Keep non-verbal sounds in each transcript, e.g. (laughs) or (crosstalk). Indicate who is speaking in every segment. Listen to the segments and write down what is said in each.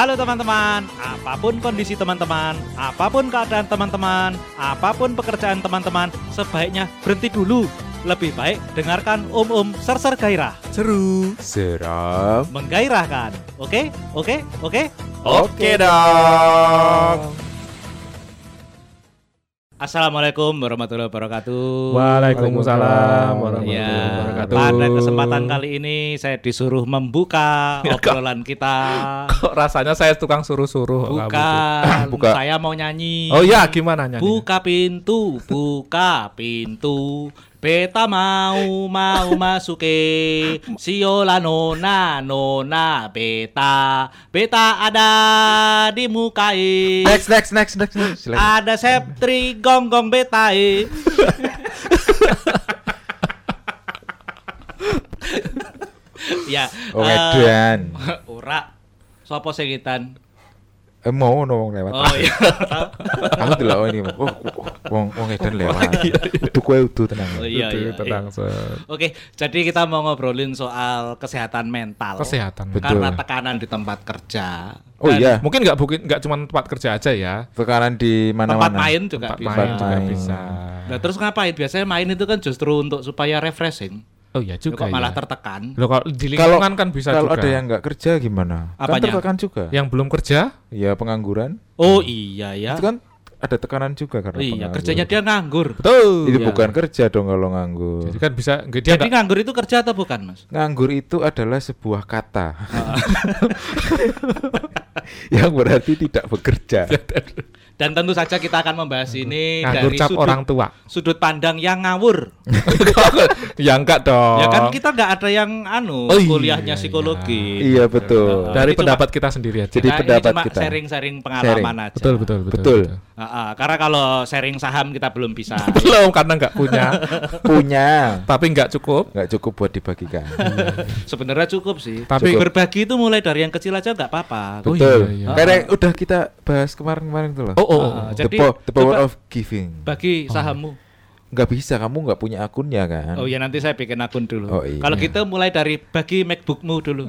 Speaker 1: Halo teman-teman, apa pun kondisi teman-teman, apa pun keadaan teman-teman, apa pun pekerjaan teman-teman, sebaiknya berhenti dulu. Lebih baik dengarkan Om-Om Ser-Ser Gairah.
Speaker 2: Seru. Seram.
Speaker 1: Menggairahkan. Oke? Oke? Oke?
Speaker 2: Oke dong.
Speaker 1: Assalamualaikum warahmatullahi wabarakatuh.
Speaker 2: Waalaikumsalam warahmatullahi
Speaker 1: Ya,
Speaker 2: wabarakatuh.
Speaker 1: pada kesempatan kali ini saya disuruh membuka (laughs)
Speaker 2: Ya, kok-
Speaker 1: obrolan kita.
Speaker 2: Kok rasanya saya tukang suruh-suruh?
Speaker 1: Bukan,
Speaker 2: Buka.
Speaker 1: saya mau nyanyi.
Speaker 2: Oh iya, gimana nyanyi?
Speaker 1: Buka pintu, buka pintu. Beta mau mau (laughs) masuke Siola nona nona beta Beta ada di mukai
Speaker 3: Next, next, next, next, next. Silakan.
Speaker 1: Ada septri gonggong beta eh. (laughs) ya
Speaker 3: Oh,
Speaker 1: eh,
Speaker 3: edan. (laughs)
Speaker 1: ora Sopo segitan
Speaker 3: Eh, mau no wong lewat.
Speaker 1: Oh iya
Speaker 3: Aku delok ini. Oh, wong wong edan lewat. Kudu kowe udu tenang.
Speaker 1: Oh iya
Speaker 2: Itu
Speaker 1: iya,
Speaker 2: tenang,
Speaker 1: iya. Oke, jadi kita mau ngobrolin soal kesehatan mental.
Speaker 2: Kesehatan.
Speaker 3: Betul.
Speaker 1: Karena tekanan di tempat kerja.
Speaker 3: Oh
Speaker 1: Dan
Speaker 3: iya,
Speaker 2: Mungkin nggak mungkin nggak cuma tempat kerja aja ya.
Speaker 3: tekanan di
Speaker 1: Tempat
Speaker 3: mana-mana.
Speaker 1: main juga
Speaker 2: Tempat
Speaker 1: bisa.
Speaker 2: main juga
Speaker 3: main.
Speaker 2: bisa.
Speaker 1: Nah, terus ngapain? Biasanya main itu kan justru untuk supaya refreshing.
Speaker 2: Oh iya juga
Speaker 1: Kok malah
Speaker 2: ya.
Speaker 1: tertekan?
Speaker 2: Loh, kalau di
Speaker 3: Kalau-
Speaker 2: lingkungan kan bisa
Speaker 3: Kalau
Speaker 2: juga.
Speaker 3: ada yang nggak kerja gimana?
Speaker 1: Apanya?
Speaker 3: Kan tertekan juga.
Speaker 2: yang belum kerja,
Speaker 3: Ya pengangguran.
Speaker 1: Oh iya ya.
Speaker 3: Itu kan ada tekanan juga karena
Speaker 1: iya, kerjanya dia nganggur.
Speaker 2: betul.
Speaker 3: Itu
Speaker 1: Iya.
Speaker 3: bukan kerja dong kalau nganggur.
Speaker 2: Jadi kan bisa dia
Speaker 1: Jadi
Speaker 2: nggak-
Speaker 1: nganggur itu kerja atau bukan, Mas?
Speaker 3: Nganggur itu adalah sebuah kata (laughs) yang berarti tidak bekerja.
Speaker 1: Dan tentu saja kita akan membahas ini
Speaker 2: nganggur
Speaker 1: dari
Speaker 2: cap
Speaker 1: sudut,
Speaker 2: orang tua.
Speaker 1: sudut pandang yang ngawur. (laughs)
Speaker 2: ya enggak dong.
Speaker 1: Ya kan kita nggak ada yang anu
Speaker 2: Oh, iya,
Speaker 1: kuliahnya
Speaker 2: iya.
Speaker 1: psikologi.
Speaker 3: Iya betul.
Speaker 2: dari
Speaker 1: Ini cuma-
Speaker 2: pendapat kita sendiri aja.
Speaker 3: Jadi
Speaker 1: Nah, ini
Speaker 3: pendapat
Speaker 1: cuma
Speaker 3: kita.
Speaker 1: sharing-sharing pengalaman aja.
Speaker 2: betul, betul, betul,
Speaker 3: Betul.
Speaker 1: Ah, ah, karena kalau sharing saham kita belum bisa. (laughs)
Speaker 2: Belum karena nggak punya, (laughs)
Speaker 3: Punya
Speaker 2: tapi nggak cukup.
Speaker 3: nggak cukup buat dibagikan.
Speaker 1: Sebenarnya cukup sih.
Speaker 2: Tapi-
Speaker 1: berbagi itu mulai dari yang kecil aja nggak apa-apa.
Speaker 2: Oh,
Speaker 3: Betul.
Speaker 2: iya, iya.
Speaker 3: Karena udah kita bahas kemarin-kemarin tuh loh.
Speaker 2: Oh, oh, oh.
Speaker 3: The,
Speaker 1: jadi
Speaker 3: po- the power
Speaker 1: coba
Speaker 3: of giving.
Speaker 1: bagi sahammu.
Speaker 3: Nggak bisa, kamu nggak punya akunnya kan?
Speaker 1: Oh ya nanti saya bikin akun dulu.
Speaker 3: Oh, iya.
Speaker 1: Kalau gitu mulai dari bagi MacBookmu dulu.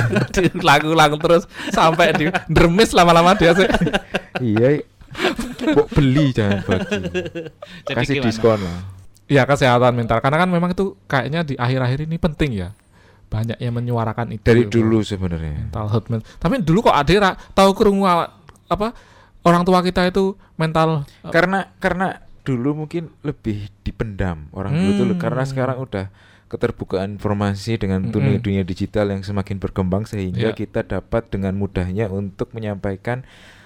Speaker 1: (laughs)
Speaker 2: lagu-lagu terus sampai di dermis lama-lama dia sih. (laughs)
Speaker 3: iya. Kok beli jangan bagi. (laughs)
Speaker 1: Jadi
Speaker 3: Kasih
Speaker 1: gimana?
Speaker 3: diskon lah.
Speaker 2: Ya kesehatan mental karena kan memang itu kayaknya di akhir-akhir ini penting ya. Banyak yang menyuarakan itu.
Speaker 3: Dari dulu sebenarnya.
Speaker 2: mental health. men- Tapi dulu kok ada tahu kerungu apa orang tua kita itu mental
Speaker 3: Karena karena dulu mungkin lebih dipendam orang dulu tuh
Speaker 2: Hmm.
Speaker 3: karena sekarang udah keterbukaan informasi dengan
Speaker 2: Mm-mm.
Speaker 3: dunia dunia digital yang semakin berkembang sehingga
Speaker 2: Iya.
Speaker 3: kita dapat dengan mudahnya untuk menyampaikan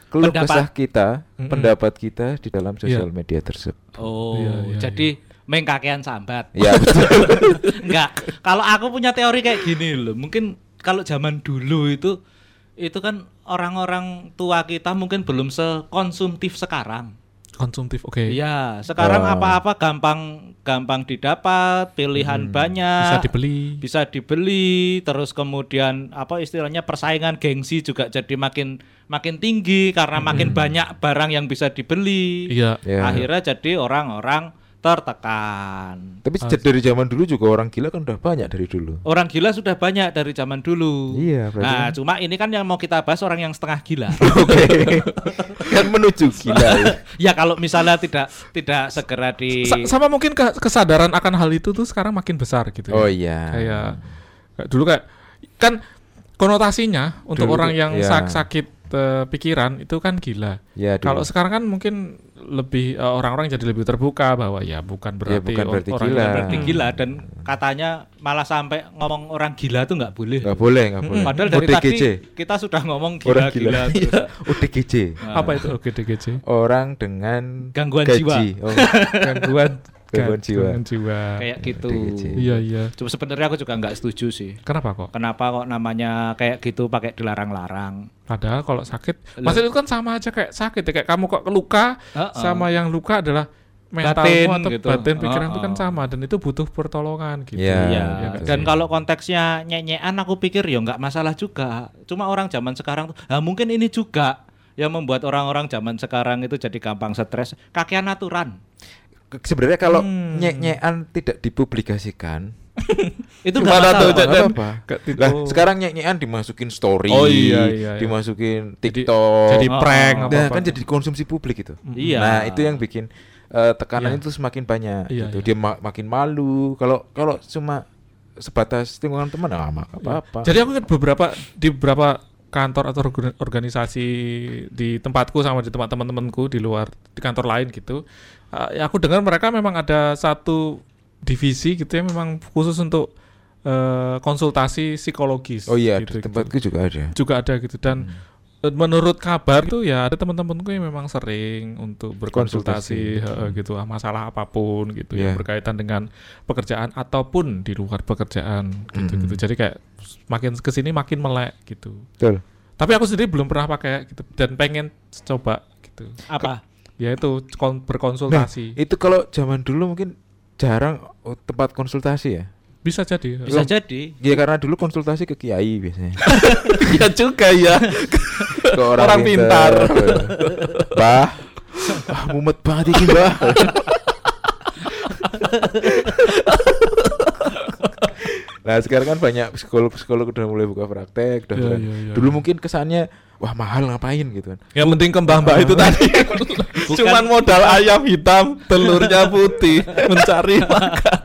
Speaker 3: keluh kesah kita,
Speaker 2: Mm-mm.
Speaker 3: pendapat kita di dalam
Speaker 2: Iya.
Speaker 3: sosial media tersebut.
Speaker 1: Oh,
Speaker 2: Iya, iya,
Speaker 1: jadi mengkakean sambat.
Speaker 3: Ya (laughs) betul.
Speaker 1: Enggak. Kalau aku punya teori kayak gini loh. Mungkin kalau zaman dulu itu itu kan orang-orang tua kita mungkin belum sekonsumtif sekarang.
Speaker 2: konsumtif. Oke.
Speaker 1: Iya, sekarang
Speaker 3: Oh.
Speaker 1: apa-apa gampang gampang didapat, pilihan banyak.
Speaker 2: Bisa dibeli.
Speaker 1: bisa dibeli terus kemudian apa istilahnya persaingan gengsi juga jadi makin makin tinggi karena makin banyak barang yang bisa dibeli
Speaker 2: Iya.
Speaker 3: Ya.
Speaker 1: akhirnya jadi orang-orang tertekan
Speaker 3: Tapi sejak dari zaman dulu juga orang gila kan udah banyak dari dulu.
Speaker 1: orang gila sudah banyak dari zaman dulu
Speaker 3: Iya, berarti
Speaker 1: nah
Speaker 3: kan-
Speaker 1: cuma ini kan yang mau kita bahas orang yang setengah gila (laughs)
Speaker 3: Oke. kan menuju gila. ya. (laughs)
Speaker 1: ya kalau misalnya tidak tidak segera di
Speaker 2: Sa- sama mungkin ke- kesadaran akan hal itu tuh sekarang makin besar gitu. ya.
Speaker 3: Oh iya.
Speaker 2: Kayak, kayak dulu kayak kan konotasinya untuk
Speaker 3: Dulu
Speaker 2: orang yang
Speaker 3: ya.
Speaker 2: sak- sakit eh, pikiran itu kan gila.
Speaker 3: Ya.
Speaker 2: Kalau sekarang kan mungkin lebih eh, orang-orang jadi lebih terbuka bahwa ya bukan berarti,
Speaker 3: bukan
Speaker 2: or-
Speaker 3: berarti
Speaker 2: orang
Speaker 3: gila.
Speaker 1: berarti gila dan katanya malah sampai ngomong orang gila tuh nggak boleh
Speaker 3: Nggak boleh, nggak boleh.
Speaker 1: Padahal dari
Speaker 3: ODGJ.
Speaker 1: tadi kita sudah ngomong
Speaker 3: orang
Speaker 1: gila-gila
Speaker 3: gila.
Speaker 1: terus.
Speaker 3: ODGJ.
Speaker 2: Apa itu OGDGJ?
Speaker 3: Orang dengan
Speaker 1: Gangguan
Speaker 3: gaji.
Speaker 1: jiwa.
Speaker 3: Oh,
Speaker 2: Gangguan
Speaker 3: Gangguan jiwa.
Speaker 2: gangguan jiwa.
Speaker 1: Kayak gitu.
Speaker 3: ODGJ.
Speaker 2: Iya iya.
Speaker 1: Cuma sebenarnya aku juga nggak setuju sih.
Speaker 2: Kenapa kok?
Speaker 1: Kenapa kok namanya kayak gitu pakai dilarang-larang?
Speaker 2: Padahal kalau sakit, maksudnya itu kan sama aja kayak sakit ya. Kayak kamu kok luka,
Speaker 1: Heeh.
Speaker 2: sama yang luka adalah mentalmu
Speaker 1: Batin
Speaker 2: atau
Speaker 1: gitu.
Speaker 2: batin pikiran itu kan sama dan itu butuh pertolongan gitu.
Speaker 3: Iya,
Speaker 1: Iya.
Speaker 3: betul
Speaker 1: Dan kalau konteksnya nyenyekan aku pikir ya nggak masalah juga. Cuma orang zaman sekarang tuh, ah, mungkin ini juga yang membuat orang-orang zaman sekarang itu jadi gampang stres. Kakean aturan.
Speaker 3: Sebenarnya kalau
Speaker 2: Hmm.
Speaker 3: nyek-nyekan tidak dipublikasikan, (laughs)
Speaker 1: Itu
Speaker 2: Gimana
Speaker 1: nggak
Speaker 2: tuh. Cak? Dan-
Speaker 3: Lah sekarang nyanyian dimasukin story,
Speaker 2: Oh, iya, iya, iya.
Speaker 3: dimasukin
Speaker 2: Jadi-
Speaker 3: TikTok.
Speaker 2: jadi
Speaker 1: Oh,
Speaker 2: prank
Speaker 1: oh.
Speaker 2: apa
Speaker 3: Nah, kan jadi konsumsi publik itu.
Speaker 1: Iya.
Speaker 3: Nah, itu yang bikin eh, tekanan
Speaker 2: Iya.
Speaker 3: itu semakin banyak
Speaker 2: Iya,
Speaker 3: gitu.
Speaker 2: iya.
Speaker 3: Dia ma- makin malu. Kalau kalau cuma sebatas lingkungan teman nggak ma- nggak apa-apa.
Speaker 2: Jadi aku kan beberapa di beberapa kantor atau organ- organisasi di tempatku sama di tempat teman-temanku di luar di kantor lain gitu. uh, ya aku dengar mereka memang ada satu divisi gitu ya memang khusus untuk eh, konsultasi psikologis.
Speaker 3: oh iya,
Speaker 2: gitu,
Speaker 3: di tempatku juga ada.
Speaker 2: juga ada gitu dan eh, menurut kabar tuh ya ada teman-temanku yang memang sering untuk berkonsultasi
Speaker 3: Konsultasi.
Speaker 2: eh, gitu ah, masalah apa pun gitu yang
Speaker 3: Iya.
Speaker 2: berkaitan dengan pekerjaan ataupun di luar pekerjaan gitu
Speaker 3: Mm-mm.
Speaker 2: gitu jadi kayak makin ke sini makin melek gitu
Speaker 3: Betul.
Speaker 2: tapi aku sendiri belum pernah pakai gitu dan pengen coba gitu
Speaker 1: Apa?
Speaker 2: ya itu kon- berkonsultasi
Speaker 3: Itu kalau zaman dulu mungkin jarang oh, tempat konsultasi ya.
Speaker 2: bisa jadi
Speaker 1: Bisa
Speaker 3: Belum.
Speaker 1: jadi.
Speaker 3: Ya karena dulu konsultasi ke kiai biasanya. (laughs)
Speaker 2: ya juga ya (laughs)
Speaker 3: ke orang,
Speaker 2: Orang pintar. (laughs)
Speaker 3: bah, ah, mumet banget ini bah. (laughs) nah sekarang kan banyak psikolog-psikolog udah mulai buka praktek. Udah mulai-
Speaker 2: iya, iya.
Speaker 3: Dulu mungkin kesannya wah mahal ngapain gitu kan.
Speaker 2: yang penting ke mbah mbah itu tadi (laughs) cuman modal ayam hitam telurnya putih mencari makan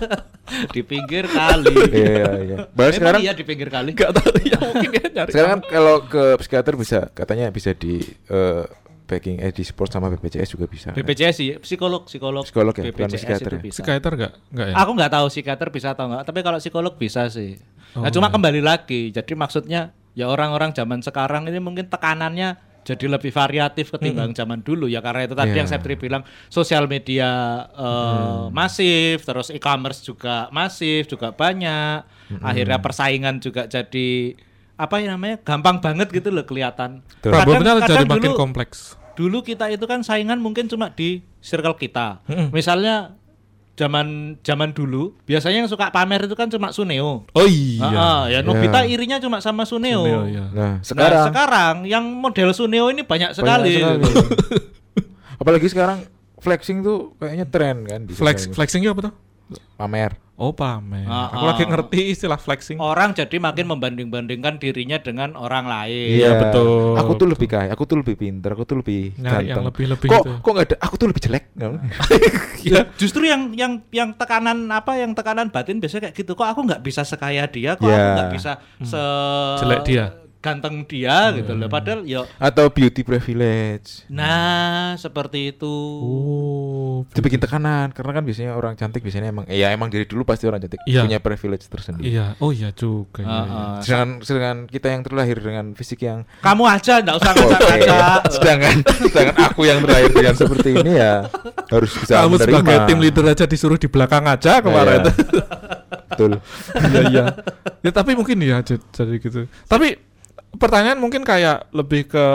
Speaker 2: (laughs)
Speaker 1: Di pinggir kali.
Speaker 3: Iya iya. Bahkan
Speaker 1: Emang
Speaker 3: sekarang
Speaker 1: iya di pinggir kali.
Speaker 2: nggak tahu ya (laughs) mungkin dia nyari
Speaker 3: sekarang kan kalau ke psikiater bisa katanya bisa di eh, backing eh di support sama BPJS juga bisa. kan?
Speaker 1: BPJS sih, psikolog, psikolog,
Speaker 3: Psikolog ya, bukan
Speaker 1: BPJS
Speaker 3: psikiater
Speaker 1: itu
Speaker 3: ya?
Speaker 1: bisa.
Speaker 2: psikiater nggak nggak ya
Speaker 1: Aku nggak tahu psikiater bisa atau nggak, tapi kalau psikolog bisa sih. nah,
Speaker 2: Oh,
Speaker 1: cuma
Speaker 2: iya.
Speaker 1: kembali lagi, jadi maksudnya ya orang-orang zaman sekarang ini mungkin tekanannya jadi lebih variatif ketimbang zaman dulu ya karena itu tadi
Speaker 3: Iya.
Speaker 1: yang saya bilang sosial media eh, masif, terus e-commerce juga masif, juga banyak. Akhirnya persaingan juga jadi apa ya namanya gampang banget gitu loh kelihatan.
Speaker 2: Problemnya
Speaker 1: Kadang-
Speaker 2: jadi makin
Speaker 1: dulu-
Speaker 2: kompleks
Speaker 1: dulu kita itu kan saingan mungkin cuma di circle kita.
Speaker 2: Mm-mm.
Speaker 1: Misalnya zaman zaman dulu biasanya yang suka pamer itu kan cuma Suneo.
Speaker 2: oh iya
Speaker 1: ah, ya Nobita
Speaker 3: Iya.
Speaker 1: irinya cuma sama Suneo.
Speaker 2: Suneo, iya.
Speaker 3: Nah,
Speaker 1: Sekarang,
Speaker 3: sekarang
Speaker 1: sekarang yang model Suneo ini banyak
Speaker 3: banyak
Speaker 1: sekali.
Speaker 3: sekali. (laughs) Apalagi sekarang flexing tuh kayaknya tren kan di
Speaker 2: flex flexingnya apa tuh
Speaker 3: pamer.
Speaker 2: oh pamer
Speaker 1: Ah,
Speaker 2: aku
Speaker 1: ah.
Speaker 2: lagi ngerti istilah flexing
Speaker 1: Orang jadi makin membanding-bandingkan dirinya dengan orang lain.
Speaker 2: Iya, betul.
Speaker 3: Aku tuh lebih kaya, aku tuh lebih pinter, aku tuh lebih
Speaker 2: Nyari yang
Speaker 3: ganteng.
Speaker 2: lebih-lebih
Speaker 3: kok
Speaker 2: itu.
Speaker 3: kok nggak ada? Aku tuh lebih jelek. (laughs)
Speaker 1: Ya, justru yang yang yang tekanan apa yang tekanan batin biasanya kayak gitu. Kok aku nggak bisa sekaya dia? Kok aku
Speaker 3: Ya.
Speaker 1: nggak bisa se
Speaker 2: Jelek dia.
Speaker 1: Ganteng dia gitu loh. Padahal ya
Speaker 3: Atau beauty privilege.
Speaker 1: Nah, seperti itu.
Speaker 2: oh
Speaker 3: Itu bikin tekanan karena kan biasanya orang cantik biasanya emang iya emang dari dulu pasti orang cantik
Speaker 2: Iya.
Speaker 3: punya privilege tersendiri.
Speaker 2: iya oh iya juga iya, iya.
Speaker 1: ah.
Speaker 3: Sedangkan, sedangkan kita yang terlahir dengan fisik yang
Speaker 1: Kamu aja enggak usah ngajak-ngajak. (laughs)
Speaker 3: sedangkan sedangkan aku yang terlahir dengan seperti ini ya harus bisa
Speaker 2: kamu
Speaker 3: menerima.
Speaker 2: sebagai tim leader aja disuruh di belakang aja kemarin
Speaker 3: Iya. Betul. (laughs)
Speaker 2: iya iya ya tapi mungkin ya jadi gitu tapi pertanyaan mungkin kayak lebih ke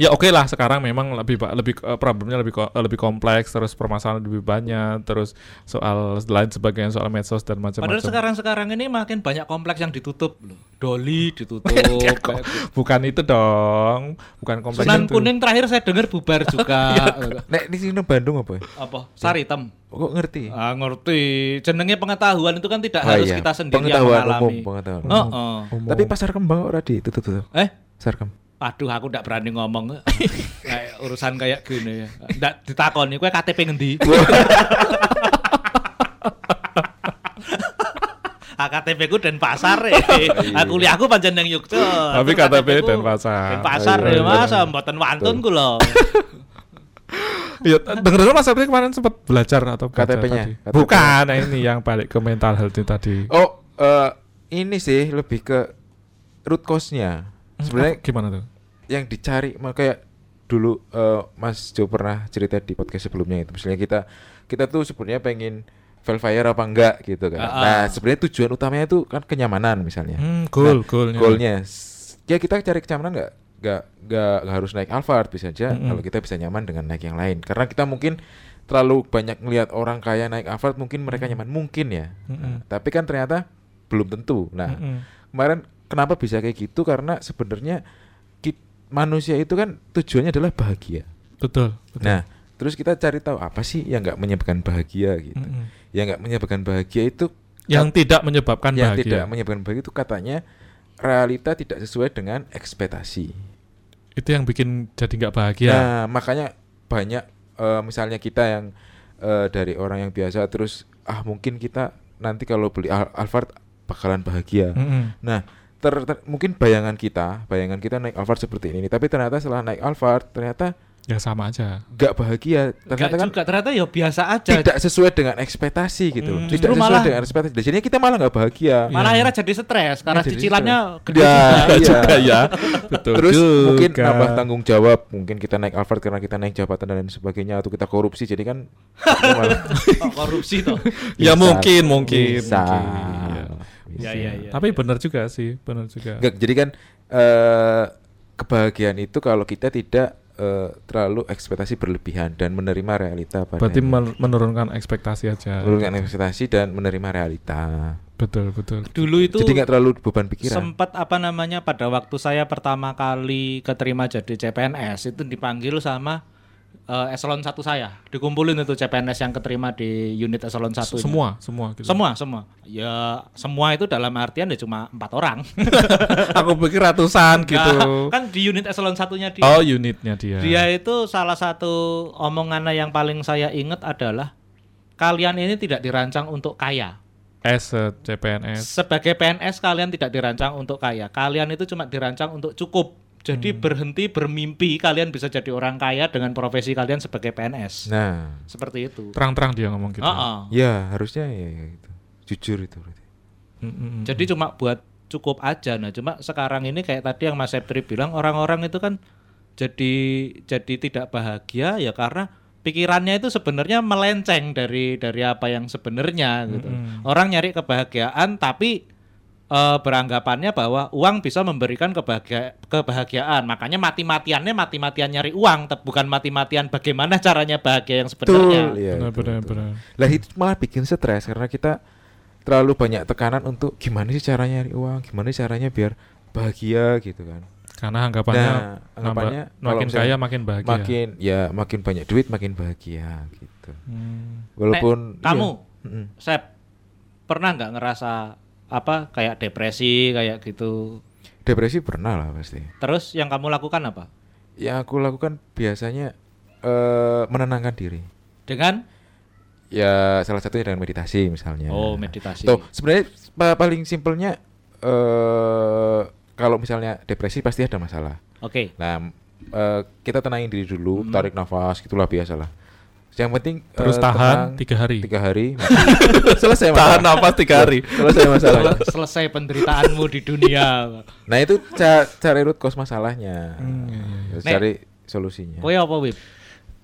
Speaker 2: ya oke lah sekarang memang lebih lebih eh, problemnya lebih lebih kompleks terus permasalahan lebih banyak terus soal lain sebagainya soal medsos dan
Speaker 1: Padahal
Speaker 2: macam-macam
Speaker 1: sekarang-sekarang ini makin banyak kompleks yang ditutup loh. Doli ditutup. (laughs) gitu.
Speaker 2: bukan itu dong bukan kompleks
Speaker 1: Sunan
Speaker 2: itu.
Speaker 1: Kuning terakhir saya dengar bubar juga. (laughs)
Speaker 3: Nek di sini Bandung apa ya?
Speaker 1: Apa? Sari hitam.
Speaker 3: Kok ngerti?
Speaker 1: Ah, ngerti. Jenenge pengetahuan itu kan tidak
Speaker 3: Oh
Speaker 1: harus
Speaker 3: iya.
Speaker 1: kita sendiri yang
Speaker 3: Pengetahuan
Speaker 1: mengalami.
Speaker 3: umum, pengetahuan
Speaker 1: Oh, oh.
Speaker 2: Umum.
Speaker 3: Tapi pasar kembang ora ditutup tutup.
Speaker 1: Eh,
Speaker 3: Pasar kembang.
Speaker 1: Aduh aku tidak berani ngomong (laughs) kayak urusan kayak gini ya. Ndak ditakoni kowe KTP ngendi? (laughs) Ah, KTP ku Denpasar (laughs) ya. Aku kuliahku pancen nang Yogyakarta.
Speaker 2: Tapi KTP Denpasar.
Speaker 1: Denpasar
Speaker 3: Oh,
Speaker 1: ya
Speaker 3: iya.
Speaker 1: masa mboten wantun ku lho.
Speaker 2: Iya, dengar Mas April kemarin sempat belajar atau
Speaker 3: KTP-nya? KTP.
Speaker 2: Bukan, nah ini yang balik ke mental health itu tadi.
Speaker 3: Oh, eh, ini sih lebih ke root cause-nya. Sebenarnya
Speaker 2: Apa- gimana tuh?
Speaker 3: Yang dicari kayak dulu eh, Mas Jo pernah cerita di podcast sebelumnya itu misalnya kita kita tuh sebenarnya pengen Velfire apa enggak gitu kan.
Speaker 1: Ah, ah.
Speaker 3: Nah, sebenarnya tujuan utamanya itu kan kenyamanan misalnya.
Speaker 2: Hmm, goal,
Speaker 3: Nah,
Speaker 2: goalnya.
Speaker 3: Goalnya ya kita cari kenyamanan enggak enggak enggak enggak harus naik Alphard bisa aja
Speaker 2: Mm-mm.
Speaker 3: kalau kita bisa nyaman dengan naik yang lain. Karena kita mungkin terlalu banyak ngelihat orang kaya naik Alphard mungkin mereka nyaman mungkin ya.
Speaker 2: Mm-mm.
Speaker 3: Tapi kan ternyata belum tentu. Nah,
Speaker 2: Mm-mm.
Speaker 3: kemarin kenapa bisa kayak gitu karena sebenarnya manusia itu kan tujuannya adalah bahagia.
Speaker 2: Betul, betul.
Speaker 3: Nah, terus kita cari tahu apa sih yang nggak menyebabkan bahagia gitu.
Speaker 2: Mm-mm.
Speaker 3: yang nggak menyebabkan bahagia itu
Speaker 2: yang tidak menyebabkan
Speaker 3: yang
Speaker 2: bahagia.
Speaker 3: tidak menyebabkan bahagia itu katanya realita tidak sesuai dengan ekspektasi.
Speaker 2: itu yang bikin jadi nggak bahagia.
Speaker 3: Nah, makanya banyak eh, misalnya kita yang eh, dari orang yang biasa terus ah mungkin kita nanti kalau beli Al- Alphard bakalan bahagia.
Speaker 2: Mm-mm.
Speaker 3: Nah, ter- ter- mungkin bayangan kita, bayangan kita naik Alphard seperti ini, tapi ternyata setelah naik Alphard ternyata
Speaker 2: Ya sama aja.
Speaker 3: nggak bahagia. Ternyata kan
Speaker 1: juga ternyata ya biasa aja.
Speaker 3: tidak sesuai dengan ekspektasi gitu.
Speaker 2: Hmm.
Speaker 3: Tidak
Speaker 1: Justru
Speaker 3: sesuai
Speaker 1: malah-
Speaker 3: dengan ekspektasi. Jadinya kita malah nggak bahagia.
Speaker 1: Malah
Speaker 2: Iya.
Speaker 1: akhirnya jadi stres karena
Speaker 3: jadi
Speaker 1: cicilannya
Speaker 3: stres.
Speaker 1: gede
Speaker 3: Ya,
Speaker 1: juga.
Speaker 3: iya.
Speaker 2: juga ya. Betul
Speaker 3: Terus mungkin
Speaker 2: juga.
Speaker 3: nambah tanggung jawab, mungkin kita naik Alphard karena kita naik jabatan dan lain sebagainya atau kita korupsi. Jadi kan (laughs) malah
Speaker 1: Oh, korupsi tuh.
Speaker 2: Ya mungkin, mungkin,
Speaker 3: Bisa.
Speaker 2: mungkin, iya.
Speaker 1: Ya, ya, ya.
Speaker 2: Tapi benar juga sih, benar juga.
Speaker 3: Nggak, jadi kan eh, kebahagiaan itu kalau kita tidak eh, terlalu ekspektasi berlebihan dan menerima realita pada
Speaker 2: Berarti men- menurunkan ekspektasi aja.
Speaker 3: menurunkan ekspektasi dan menerima realita.
Speaker 2: Betul, betul.
Speaker 1: Dulu itu
Speaker 3: Jadi nggak terlalu beban pikiran.
Speaker 1: sempat apa namanya pada waktu saya pertama kali keterima jadi CPNS itu dipanggil sama eh, eselon 1 saya. Dikumpulin itu CPNS yang keterima di unit eselon 1. -nya.
Speaker 2: Semua, semua gitu.
Speaker 1: Semua, semua. Ya, semua itu dalam artian ya cuma empat orang. (laughs)
Speaker 2: Aku pikir ratusan gitu.
Speaker 1: Nah, kan di unit eselon satunya dia.
Speaker 2: Oh, unitnya dia.
Speaker 1: Dia itu salah satu omongannya yang paling saya ingat adalah kalian ini tidak dirancang untuk kaya.
Speaker 2: S eh, CPNS.
Speaker 1: Sebagai PNS kalian tidak dirancang untuk kaya. Kalian itu cuma dirancang untuk cukup. Jadi
Speaker 3: Hmm.
Speaker 1: berhenti bermimpi kalian bisa jadi orang kaya dengan profesi kalian sebagai PNS.
Speaker 3: Nah,
Speaker 1: Seperti itu.
Speaker 2: Terang-terang dia ngomong gitu.
Speaker 1: Heeh.
Speaker 3: ya harusnya ya, ya gitu. Jujur itu berarti.
Speaker 2: Mm-mm.
Speaker 1: Jadi cuma buat cukup aja. Nah, cuma sekarang ini kayak tadi yang Mas Septri bilang orang-orang itu kan jadi jadi tidak bahagia ya karena pikirannya itu sebenarnya melenceng dari dari apa yang sebenarnya gitu.
Speaker 2: Mm-mm.
Speaker 1: Orang nyari kebahagiaan tapi eh, beranggapannya bahwa uang bisa memberikan kebahagia- kebahagiaan. Makanya mati-matiannya mati-matian nyari uang, bukan mati-matian bagaimana caranya bahagia yang sebenarnya.
Speaker 3: iya,
Speaker 2: benar, benar.
Speaker 3: Lah itu malah bikin stres karena kita terlalu banyak tekanan untuk gimana sih caranya nyari uang, gimana sih caranya biar bahagia gitu kan.
Speaker 2: Karena anggapannya,
Speaker 3: Nah,
Speaker 2: nambah-
Speaker 3: anggapannya kalau
Speaker 2: makin kaya makin bahagia.
Speaker 3: Makin ya makin banyak duit makin bahagia gitu.
Speaker 2: Hmm.
Speaker 3: Walaupun
Speaker 1: Nek, kamu
Speaker 3: iya.
Speaker 1: Sep, pernah nggak ngerasa apa kayak depresi kayak gitu?
Speaker 3: depresi pernah lah pasti.
Speaker 1: Terus yang kamu lakukan apa?
Speaker 3: Yang aku lakukan biasanya eh menenangkan diri.
Speaker 1: Dengan
Speaker 3: Ya salah satunya dengan meditasi misalnya.
Speaker 1: oh meditasi.
Speaker 3: Tuh, sebenarnya pa- paling simpelnya eh kalau misalnya depresi pasti ada masalah.
Speaker 1: Oke.
Speaker 3: Nah, m- eh, kita tenangin diri dulu,
Speaker 1: Hmm.
Speaker 3: tarik nafas, gitulah biasalah. Yang penting
Speaker 2: Terus
Speaker 3: eh,
Speaker 2: tahan
Speaker 3: tenang,
Speaker 2: tiga hari.
Speaker 3: tiga hari, (laughs) selesai
Speaker 2: Tahan
Speaker 3: masalah.
Speaker 2: nafas tiga hari. (laughs)
Speaker 3: Selesai masalah.
Speaker 1: Sel- selesai penderitaanmu di dunia. (laughs)
Speaker 3: Nah itu ca cari root cause masalahnya,
Speaker 2: Hmm, iya, iya,
Speaker 3: Ya,
Speaker 1: Nek.
Speaker 3: cari solusinya.
Speaker 1: Kowe apa Wib?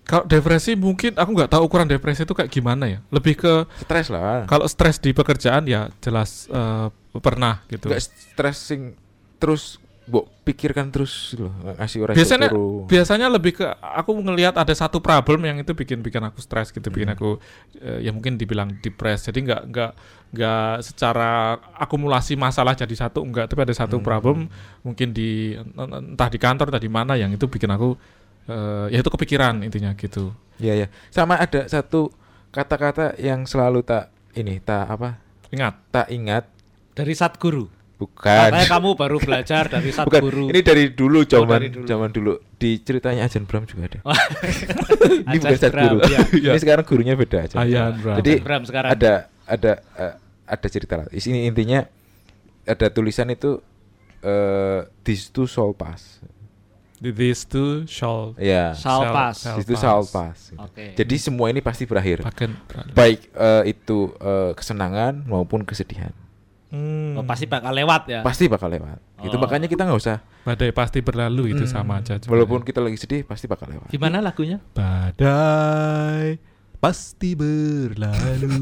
Speaker 2: Kalau depresi mungkin aku nggak tahu ukuran depresi itu kayak gimana ya. Lebih ke
Speaker 3: Stres lah.
Speaker 2: kalau stres di pekerjaan ya jelas eh, pernah gitu.
Speaker 3: Gak stressing terus, bu pikirkan terus loh, ngasih orang
Speaker 2: biasanya biasanya lebih ke aku ngelihat ada satu problem yang itu bikin bikin aku stres gitu bikin
Speaker 3: Hmm.
Speaker 2: aku eh, ya mungkin dibilang depres jadi nggak nggak nggak secara akumulasi masalah jadi satu enggak tapi ada satu
Speaker 3: Hmm.
Speaker 2: problem mungkin di entah di kantor entah di mana yang itu bikin aku eh, ya itu kepikiran intinya gitu
Speaker 3: Iya ya. Sama ada satu kata-kata yang selalu tak ini tak apa
Speaker 2: ingat
Speaker 3: tak ingat
Speaker 1: Dari Satguru.
Speaker 3: Bukan
Speaker 1: Katanya kamu baru belajar dari
Speaker 3: bukan
Speaker 1: Satguru.
Speaker 3: ini dari dulu zaman
Speaker 1: Oh, dari dulu.
Speaker 3: zaman dulu di ceritanya Ajan Bram juga ada (laughs) ini
Speaker 1: Ajan
Speaker 3: bukan saat
Speaker 1: Bram,
Speaker 3: guru
Speaker 1: iya.
Speaker 2: Iya.
Speaker 3: ini sekarang gurunya beda aja
Speaker 2: Ayan Bram.
Speaker 3: jadi
Speaker 1: Bram sekarang.
Speaker 3: ada ada eh, ada cerita lah di sini intinya ada tulisan itu eh this too shall pass
Speaker 2: this too shall
Speaker 3: ya
Speaker 1: Shall
Speaker 2: Shall-
Speaker 1: pass.
Speaker 2: shall
Speaker 3: this too
Speaker 2: pass.
Speaker 3: shall pass
Speaker 1: Oke.
Speaker 3: jadi semua ini pasti berakhir baik eh, itu eh, kesenangan maupun kesedihan
Speaker 2: Hmm.
Speaker 1: Oh, pasti bakal lewat ya.
Speaker 3: pasti bakal lewat itu
Speaker 1: Oh.
Speaker 3: makanya kita nggak usah
Speaker 2: badai pasti berlalu itu
Speaker 3: Hmm,
Speaker 2: sama aja sebenarnya.
Speaker 3: walaupun kita lagi sedih pasti bakal lewat
Speaker 1: Gimana lagunya?
Speaker 2: Badai pasti berlalu.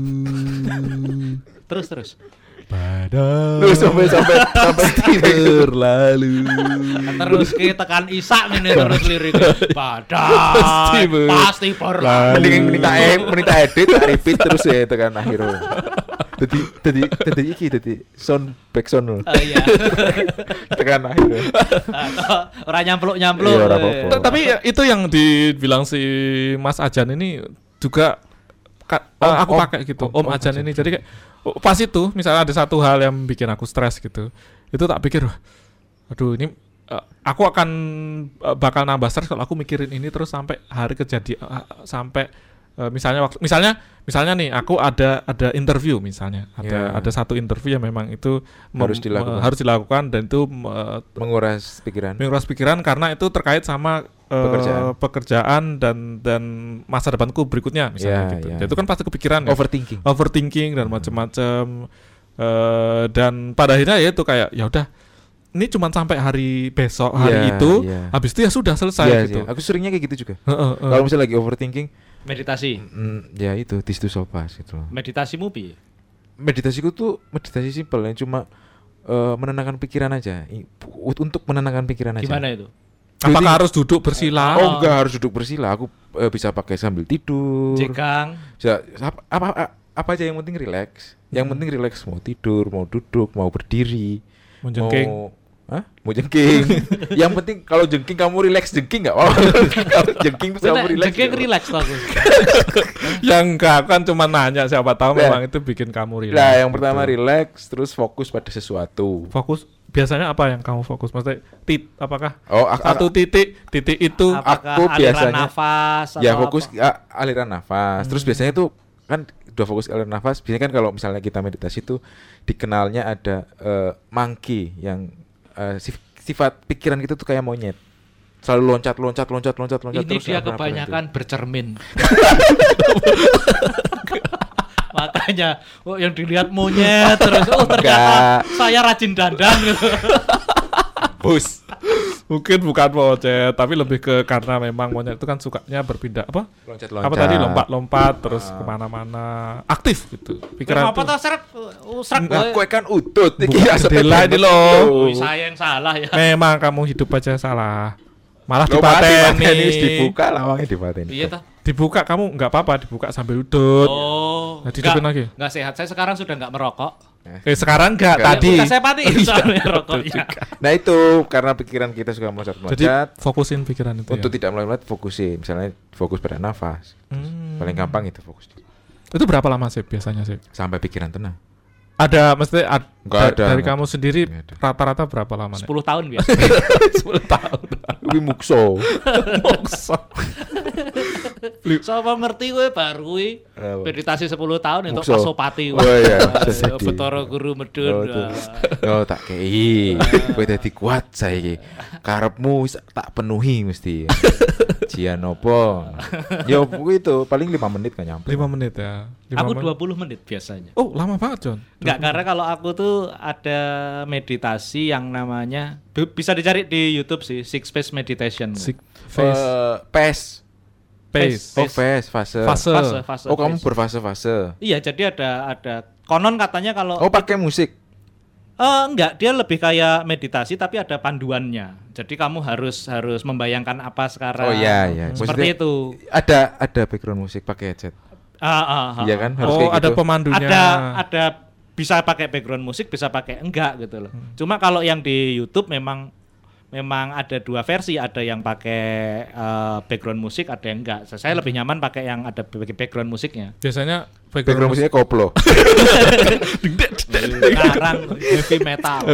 Speaker 2: (laughs)
Speaker 1: Terus terus.
Speaker 2: Badai
Speaker 3: lu sampai sampai sampai
Speaker 2: berlalu.
Speaker 1: Terus kita tekan isak nih terus liriknya. Badai
Speaker 2: Pasti ber-
Speaker 1: pasti berlalu.
Speaker 3: mending tak edit repeat terus ya tekan akhir jadi jadi jadi iki jadi sound back sound.
Speaker 1: Oh iya.
Speaker 3: tekan akhir
Speaker 1: Orang nyampluk-nyampluk.
Speaker 3: Iya, ora
Speaker 1: eh.
Speaker 3: apa-apa.
Speaker 2: Ta- Tapi itu yang dibilang si Mas Ajan ini juga
Speaker 3: Om,
Speaker 2: eh, aku
Speaker 3: om,
Speaker 2: pakai gitu
Speaker 3: om,
Speaker 2: om,
Speaker 3: om
Speaker 2: ajan
Speaker 3: ajan.
Speaker 2: ini jadi kayak oh, pas itu misalnya ada satu hal yang bikin aku stres gitu itu tak pikir aduh ini eh, aku akan eh, bakal nambah stres kalau aku mikirin ini terus sampai hari kejadian eh, sampai eh, misalnya waktu misalnya misalnya nih aku ada ada interview misalnya ada
Speaker 3: Ya.
Speaker 2: ada satu interview yang memang itu
Speaker 3: Harus dilakukan.
Speaker 2: eh, harus dilakukan dan itu eh,
Speaker 3: menguras pikiran.
Speaker 2: menguras pikiran karena itu terkait sama eh,
Speaker 3: Pekerjaan.
Speaker 2: pekerjaan dan dan masa depanku berikutnya misalnya
Speaker 3: Ya,
Speaker 2: gitu.
Speaker 3: ya.
Speaker 2: Dan itu kan pasti kepikiran ya.
Speaker 3: Overthinking.
Speaker 2: overthinking dan macam-macam eh, dan pada akhirnya ya itu kayak ya udah ini cuma sampai hari besok hari
Speaker 3: Iya,
Speaker 2: itu
Speaker 3: iya.
Speaker 2: habis itu ya sudah selesai
Speaker 3: Iya,
Speaker 2: gitu.
Speaker 3: iya. Aku seringnya kayak gitu juga.
Speaker 2: Heeh, heeh.
Speaker 3: Kalau misalnya lagi overthinking,
Speaker 1: Meditasi.
Speaker 3: mm, ya itu tistus sopas gitu loh.
Speaker 1: Meditasimu piye?
Speaker 3: Meditasiku tuh meditasi simpel yang cuma eh, menenangkan pikiran aja. Untuk menenangkan pikiran aja.
Speaker 1: Gimana itu?
Speaker 2: Apakah harus duduk bersila?
Speaker 3: Oh, enggak harus duduk bersila. Aku eh, bisa pakai sambil tidur.
Speaker 1: Jegang.
Speaker 3: Bisa apa, apa apa- apa aja yang penting relax. Yang penting relax mau tidur, mau duduk, mau berdiri,
Speaker 2: Menjengking.
Speaker 3: mau Hah? Mau jengking. (laughs) yang penting kalau jengking kamu relax jengking nggak apa-apa. (laughs) kalau jengking terus kamu relax.
Speaker 1: Jengking
Speaker 3: nggak
Speaker 1: relax aku. (laughs)
Speaker 2: yang enggak aku kan cuma nanya siapa tahu
Speaker 3: Nah.
Speaker 2: memang itu bikin kamu relax.
Speaker 3: Nah, yang pertama
Speaker 2: gitu.
Speaker 3: relax terus fokus pada sesuatu.
Speaker 2: Fokus biasanya apa yang kamu fokus? Maksudnya tit apakah
Speaker 3: Oh, ak-
Speaker 2: satu titik titik itu
Speaker 1: Apakah
Speaker 3: aku
Speaker 1: aliran
Speaker 3: biasanya-
Speaker 1: nafas
Speaker 3: ya fokus
Speaker 1: apa?
Speaker 3: aliran nafas. Terus biasanya tuh kan udah fokus aliran nafas. Biasanya kan kalau misalnya kita meditasi tuh dikenalnya ada eh, monkey yang eh, sif- sifat pikiran kita tuh kayak monyet. Selalu loncat, loncat, loncat, loncat, loncat
Speaker 1: Ini
Speaker 3: terus
Speaker 1: dia
Speaker 3: apa-apa
Speaker 1: kebanyakan bercermin. Makanya oh yang dilihat monyet terus oh ternyata
Speaker 3: Enggak.
Speaker 1: saya rajin dandan gitu.
Speaker 3: Bus.
Speaker 2: Mungkin bukan monyet tapi lebih ke karena memang monyet itu kan sukanya berpindah apa
Speaker 3: Loncat-loncat.
Speaker 2: apa tadi lompat-lompat terus
Speaker 3: Ah.
Speaker 2: ke mana-mana aktif gitu
Speaker 1: Pikiran apa
Speaker 2: tuh
Speaker 1: uh, seret
Speaker 3: Nah, kue kan utut.
Speaker 2: Bukan jendela ini loh.
Speaker 1: saya yang salah ya.
Speaker 2: memang kamu hidup aja salah malah
Speaker 3: dipateni,
Speaker 2: dipateni
Speaker 3: dibuka lawangnya dipateni.
Speaker 1: Iya toh.
Speaker 2: dibuka kamu nggak apa-apa dibuka sambil udut
Speaker 1: Oh.
Speaker 2: Nah,
Speaker 1: nggak-
Speaker 2: lagi.
Speaker 1: nggak sehat. Saya sekarang sudah nggak merokok.
Speaker 2: Eh sekarang nggak
Speaker 3: Nggak,
Speaker 2: tadi
Speaker 1: Bukan saya patiin soalnya rokoknya.
Speaker 3: Nah itu karena pikiran kita suka
Speaker 2: jadi
Speaker 3: meloncat-meloncat.
Speaker 2: fokusin pikiran itu
Speaker 3: Untuk
Speaker 2: ya.
Speaker 3: tidak meloncat fokusin. Misalnya fokus pada nafas.
Speaker 2: Hmm.
Speaker 3: Paling gampang itu fokus.
Speaker 2: itu berapa lama sih biasanya sih
Speaker 3: Sampai pikiran tenang.
Speaker 2: ada mesti ad-
Speaker 3: Nggak
Speaker 2: da-
Speaker 3: ada,
Speaker 2: dari kamu sendiri rata-rata berapa lama
Speaker 1: 10
Speaker 2: nih?
Speaker 1: tahun biasa.
Speaker 2: 10 (laughs) tahun
Speaker 3: Wih mukso.
Speaker 2: Moksa. (laughs)
Speaker 1: Siapa ngerti gue baru gue
Speaker 3: Apa?
Speaker 1: meditasi 10 tahun untuk
Speaker 3: Mukso.
Speaker 1: pasopati.
Speaker 3: Oh, iya.
Speaker 1: Betoro guru medun.
Speaker 3: Oh, tuh.
Speaker 1: wah.
Speaker 3: Oh tak kei. (laughs) Kowe dadi kuat saiki. Karepmu wis tak penuhi mesti. Jian opo? Yo itu paling lima menit kan nyampe.
Speaker 2: 5 menit ya
Speaker 1: Aku
Speaker 2: menit.
Speaker 1: 20 menit biasanya.
Speaker 2: oh lama banget John
Speaker 1: Enggak, karena kalau aku tuh ada meditasi yang namanya bi- bisa dicari di YouTube sih, Six Phase Meditation.
Speaker 2: Six face
Speaker 3: Eh, pes.
Speaker 2: pace
Speaker 3: Oh, pes fase.
Speaker 2: Fase.
Speaker 1: Fase, fase,
Speaker 3: Oh, kamu
Speaker 1: phase.
Speaker 3: berfase-fase.
Speaker 1: Iya, jadi ada ada konon katanya kalau
Speaker 3: Oh, pakai musik.
Speaker 1: Eh, enggak, dia lebih kayak meditasi tapi ada panduannya. Jadi kamu harus harus membayangkan apa sekarang.
Speaker 3: Oh iya iya.
Speaker 1: Seperti
Speaker 3: Maksudnya
Speaker 1: itu.
Speaker 3: Ada ada background musik pakai headset.
Speaker 1: Ah, ah, ah.
Speaker 3: Iya kan? Harus
Speaker 2: oh
Speaker 3: kayak
Speaker 2: ada
Speaker 3: gitu.
Speaker 2: pemandunya
Speaker 1: Ada ada bisa pakai background musik, bisa pakai enggak gitu loh.
Speaker 2: Hmm.
Speaker 1: Cuma kalau yang di YouTube memang memang ada dua versi, ada yang pakai eh, background musik, ada yang enggak. Saya
Speaker 2: Hmm.
Speaker 1: lebih nyaman pakai yang ada background musiknya.
Speaker 2: biasanya
Speaker 3: Background musiknya koplo. (laughs)
Speaker 1: Sekarang heavy metal. (laughs)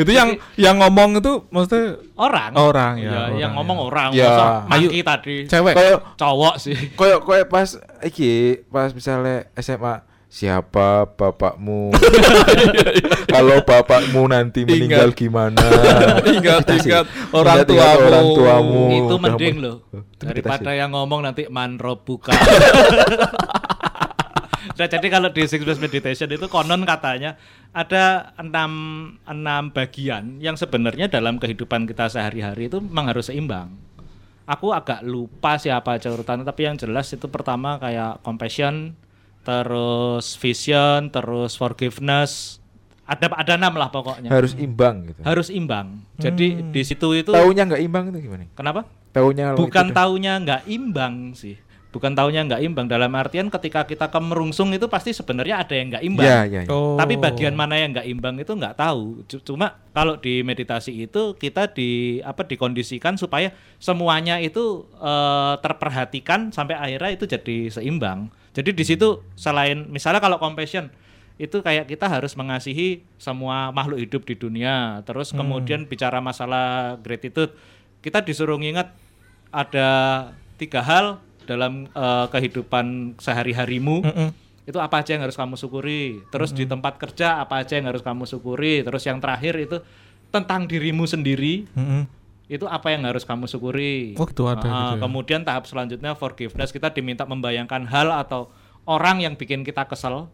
Speaker 2: itu yang yang ngomong itu maksudnya
Speaker 1: orang.
Speaker 2: Orang, ya,
Speaker 1: Iya,
Speaker 2: orang,
Speaker 1: yang
Speaker 2: ya.
Speaker 1: ngomong orang.
Speaker 3: Ya.
Speaker 1: Masa
Speaker 2: Ayo.
Speaker 1: maki tadi.
Speaker 2: cewek
Speaker 3: Kayak
Speaker 1: Cowok sih.
Speaker 3: kayak kayak pas iki pas misalnya SMA siapa bapakmu (laughs) kalau bapakmu nanti meninggal (laughs)
Speaker 2: Ingat.
Speaker 3: gimana
Speaker 2: Ingat, ingat orang
Speaker 3: Ingat, ingat
Speaker 2: tuamu.
Speaker 3: orang tuamu
Speaker 1: itu mending
Speaker 3: men-
Speaker 1: loh daripada yang ngomong nanti manro buka. (laughs) Nah, jadi kalau di Six Meditation itu konon katanya ada enam, enam bagian yang sebenarnya dalam kehidupan kita sehari-hari itu memang harus seimbang. Aku agak lupa siapa aja urutannya, tapi yang jelas itu pertama kayak compassion, terus vision, terus forgiveness. Ada ada enam lah pokoknya.
Speaker 3: harus imbang gitu
Speaker 1: Harus imbang. Jadi di situ itu
Speaker 3: taunya nggak imbang itu gimana
Speaker 1: kenapa?
Speaker 3: taunya
Speaker 1: Bukan taunya nggak imbang sih. bukan taunya nggak imbang dalam artian ketika kita kemerungsung itu pasti sebenarnya ada yang nggak imbang.
Speaker 3: Iya, iya. iya.
Speaker 2: Oh.
Speaker 1: Tapi bagian mana yang nggak imbang itu nggak tahu. Cuma kalau di meditasi itu kita di apa dikondisikan supaya semuanya itu eh, terperhatikan sampai akhirnya itu jadi seimbang. Jadi di situ selain misalnya kalau compassion itu kayak kita harus mengasihi semua makhluk hidup di dunia. Terus kemudian bicara masalah gratitude, kita disuruh nginget ada tiga hal dalam eh, kehidupan sehari-harimu
Speaker 2: Mm-mm.
Speaker 1: itu apa aja yang harus kamu syukuri terus di tempat kerja apa aja yang harus kamu syukuri terus yang terakhir itu tentang dirimu sendiri
Speaker 2: Mm-mm.
Speaker 1: Itu apa yang harus kamu syukuri
Speaker 2: Oh, gitu ada
Speaker 1: Ah,
Speaker 2: gitu ya.
Speaker 1: kemudian tahap selanjutnya forgiveness kita diminta membayangkan hal atau orang yang bikin kita kesel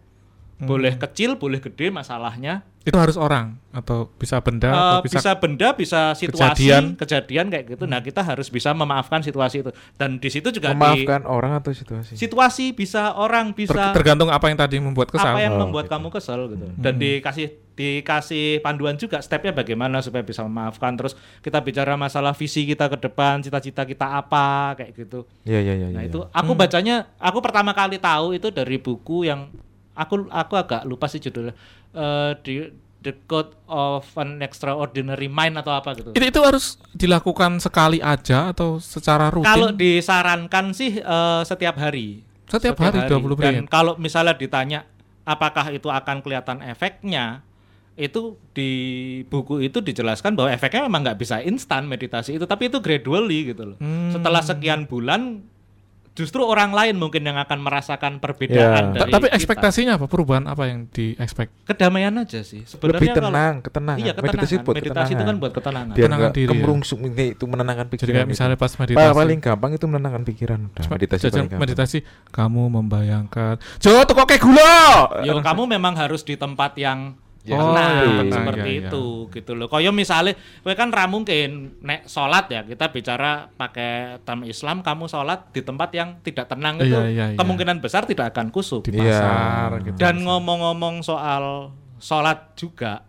Speaker 2: Hmm.
Speaker 1: boleh kecil boleh gede masalahnya
Speaker 2: Itu harus orang atau bisa benda
Speaker 1: Eh,
Speaker 2: atau
Speaker 1: bisa,
Speaker 2: bisa,
Speaker 1: benda bisa situasi
Speaker 2: kejadian.
Speaker 1: kejadian kayak gitu nah kita harus bisa memaafkan situasi itu dan di situ juga di
Speaker 3: Memaafkan orang atau situasi.
Speaker 1: situasi bisa orang
Speaker 2: ter-
Speaker 1: bisa
Speaker 2: tergantung apa yang tadi membuat kesal.
Speaker 1: apa yang
Speaker 3: Oh,
Speaker 1: membuat
Speaker 3: gitu.
Speaker 1: kamu kesel gitu dan dikasih dikasih panduan juga stepnya bagaimana supaya bisa memaafkan terus kita bicara masalah visi kita ke depan cita-cita kita apa kayak gitu
Speaker 3: Iya, iya, iya.
Speaker 1: nah
Speaker 3: iya.
Speaker 1: itu aku bacanya aku pertama kali tahu itu dari buku yang aku aku agak lupa sih judulnya Eh, di The Code of an Extraordinary Mind atau apa gitu
Speaker 2: Itu, itu harus dilakukan sekali aja atau secara rutin?
Speaker 1: kalau disarankan sih eh, setiap hari
Speaker 2: Setiap hari, 20
Speaker 1: Dan
Speaker 2: menit.
Speaker 1: kalau misalnya ditanya apakah itu akan kelihatan efeknya, itu di buku itu dijelaskan bahwa efeknya memang nggak bisa instan meditasi itu, tapi itu gradually gitu loh.
Speaker 2: Hmm.
Speaker 1: Setelah sekian bulan, justru orang lain mungkin yang akan merasakan perbedaan
Speaker 3: Ya.
Speaker 2: Ta-
Speaker 1: dari
Speaker 2: tapi
Speaker 1: kita.
Speaker 2: ekspektasinya apa? Perubahan apa yang di expect?
Speaker 1: kedamaian aja sih. Sebenarnya
Speaker 3: Lebih
Speaker 1: kalau-
Speaker 3: tenang, ketenangan.
Speaker 1: Iya, ketenangan.
Speaker 3: Meditasi buat
Speaker 1: Meditasi itu
Speaker 3: ketenangan.
Speaker 1: kan buat ketenangan.
Speaker 3: Biar
Speaker 2: Ketenangan diri ya.
Speaker 3: kemerungsung ini itu menenangkan pikiran.
Speaker 2: Jadi kayak
Speaker 3: itu.
Speaker 2: misalnya pas
Speaker 3: Pa-
Speaker 2: meditasi.
Speaker 3: paling gampang itu menenangkan pikiran. Udah,
Speaker 2: Cuma
Speaker 3: meditasi
Speaker 2: jajan
Speaker 3: paling gampang.
Speaker 2: meditasi kamu membayangkan Jo tuh kok kayak gula
Speaker 1: Yo kamu memang harus di tempat yang
Speaker 3: Ya,
Speaker 2: Oh,
Speaker 1: tenang
Speaker 2: yang tenang,
Speaker 1: seperti
Speaker 2: ya, ya.
Speaker 1: itu gitu loh. Koyo misalnya, kowe kan ra mungkin nek sholat ya kita bicara pakai term Islam, kamu sholat di tempat yang tidak tenang itu
Speaker 2: Iya, iya, iya.
Speaker 1: kemungkinan besar tidak akan kusuk.
Speaker 2: di
Speaker 3: Iya.
Speaker 2: pasar gitu.
Speaker 1: Dan ngomong-ngomong soal sholat juga,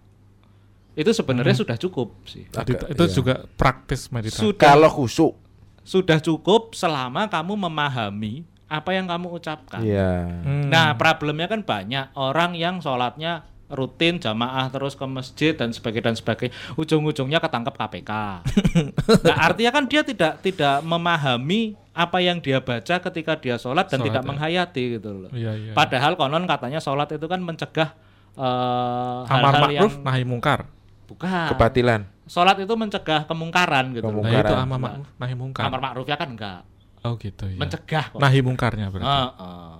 Speaker 1: itu sebenarnya sudah cukup sih.
Speaker 3: Agak,
Speaker 2: itu
Speaker 3: iya.
Speaker 2: juga praktis meditasi.
Speaker 1: Sudah
Speaker 3: Kalau khusuk.
Speaker 1: sudah cukup selama kamu memahami apa yang kamu ucapkan.
Speaker 3: Iya.
Speaker 2: Hmm.
Speaker 1: Nah, problemnya kan banyak orang yang sholatnya rutin jamaah terus ke masjid dan sebagainya dan sebagainya ujung-ujungnya ketangkep KPK. (laughs) nah, artinya kan dia tidak tidak memahami apa yang dia baca ketika dia sholat dan
Speaker 2: Sholat,
Speaker 1: tidak
Speaker 2: ya.
Speaker 1: menghayati gitu loh.
Speaker 2: Iya, iya.
Speaker 1: Padahal konon katanya sholat itu kan mencegah eh,
Speaker 2: Amar
Speaker 1: hal-hal yang
Speaker 2: ma'ruf nahi mungkar.
Speaker 1: bukan.
Speaker 3: Kebatilan.
Speaker 1: Sholat itu mencegah kemungkaran gitu. loh.
Speaker 2: Nah, itu amar ma'ruf nahi mungkar.
Speaker 1: Amar ma'rufnya kan enggak,
Speaker 2: Oh gitu ya.
Speaker 1: mencegah kok.
Speaker 2: Nahi mungkarnya berarti.
Speaker 1: Heeh.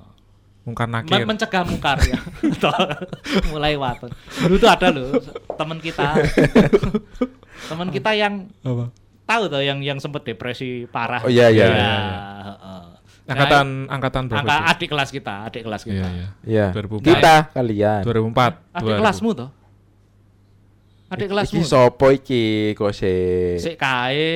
Speaker 2: Mungkar
Speaker 1: Men-
Speaker 2: nakir.
Speaker 1: mencegah mungkar ya. (laughs) (laughs) Mulai waton. Dulu tuh ada loh teman kita. (laughs) teman kita yang
Speaker 2: Apa?
Speaker 1: tahu tuh yang yang sempat depresi parah.
Speaker 3: Oh, iya, iya,
Speaker 1: Ya,
Speaker 3: iya,
Speaker 1: heeh.
Speaker 2: Angkatan angkatan
Speaker 1: Nah,
Speaker 2: berapa
Speaker 1: angka adik kelas kita, adik kelas kita.
Speaker 2: Iya, iya.
Speaker 3: Iya.
Speaker 2: 2004.
Speaker 3: Kita kalian.
Speaker 2: 2004.
Speaker 1: Adik
Speaker 2: 2000.
Speaker 1: kelasmu tuh. Adik kelasmu.
Speaker 3: Iki sopo iki kok se
Speaker 1: Sik kae,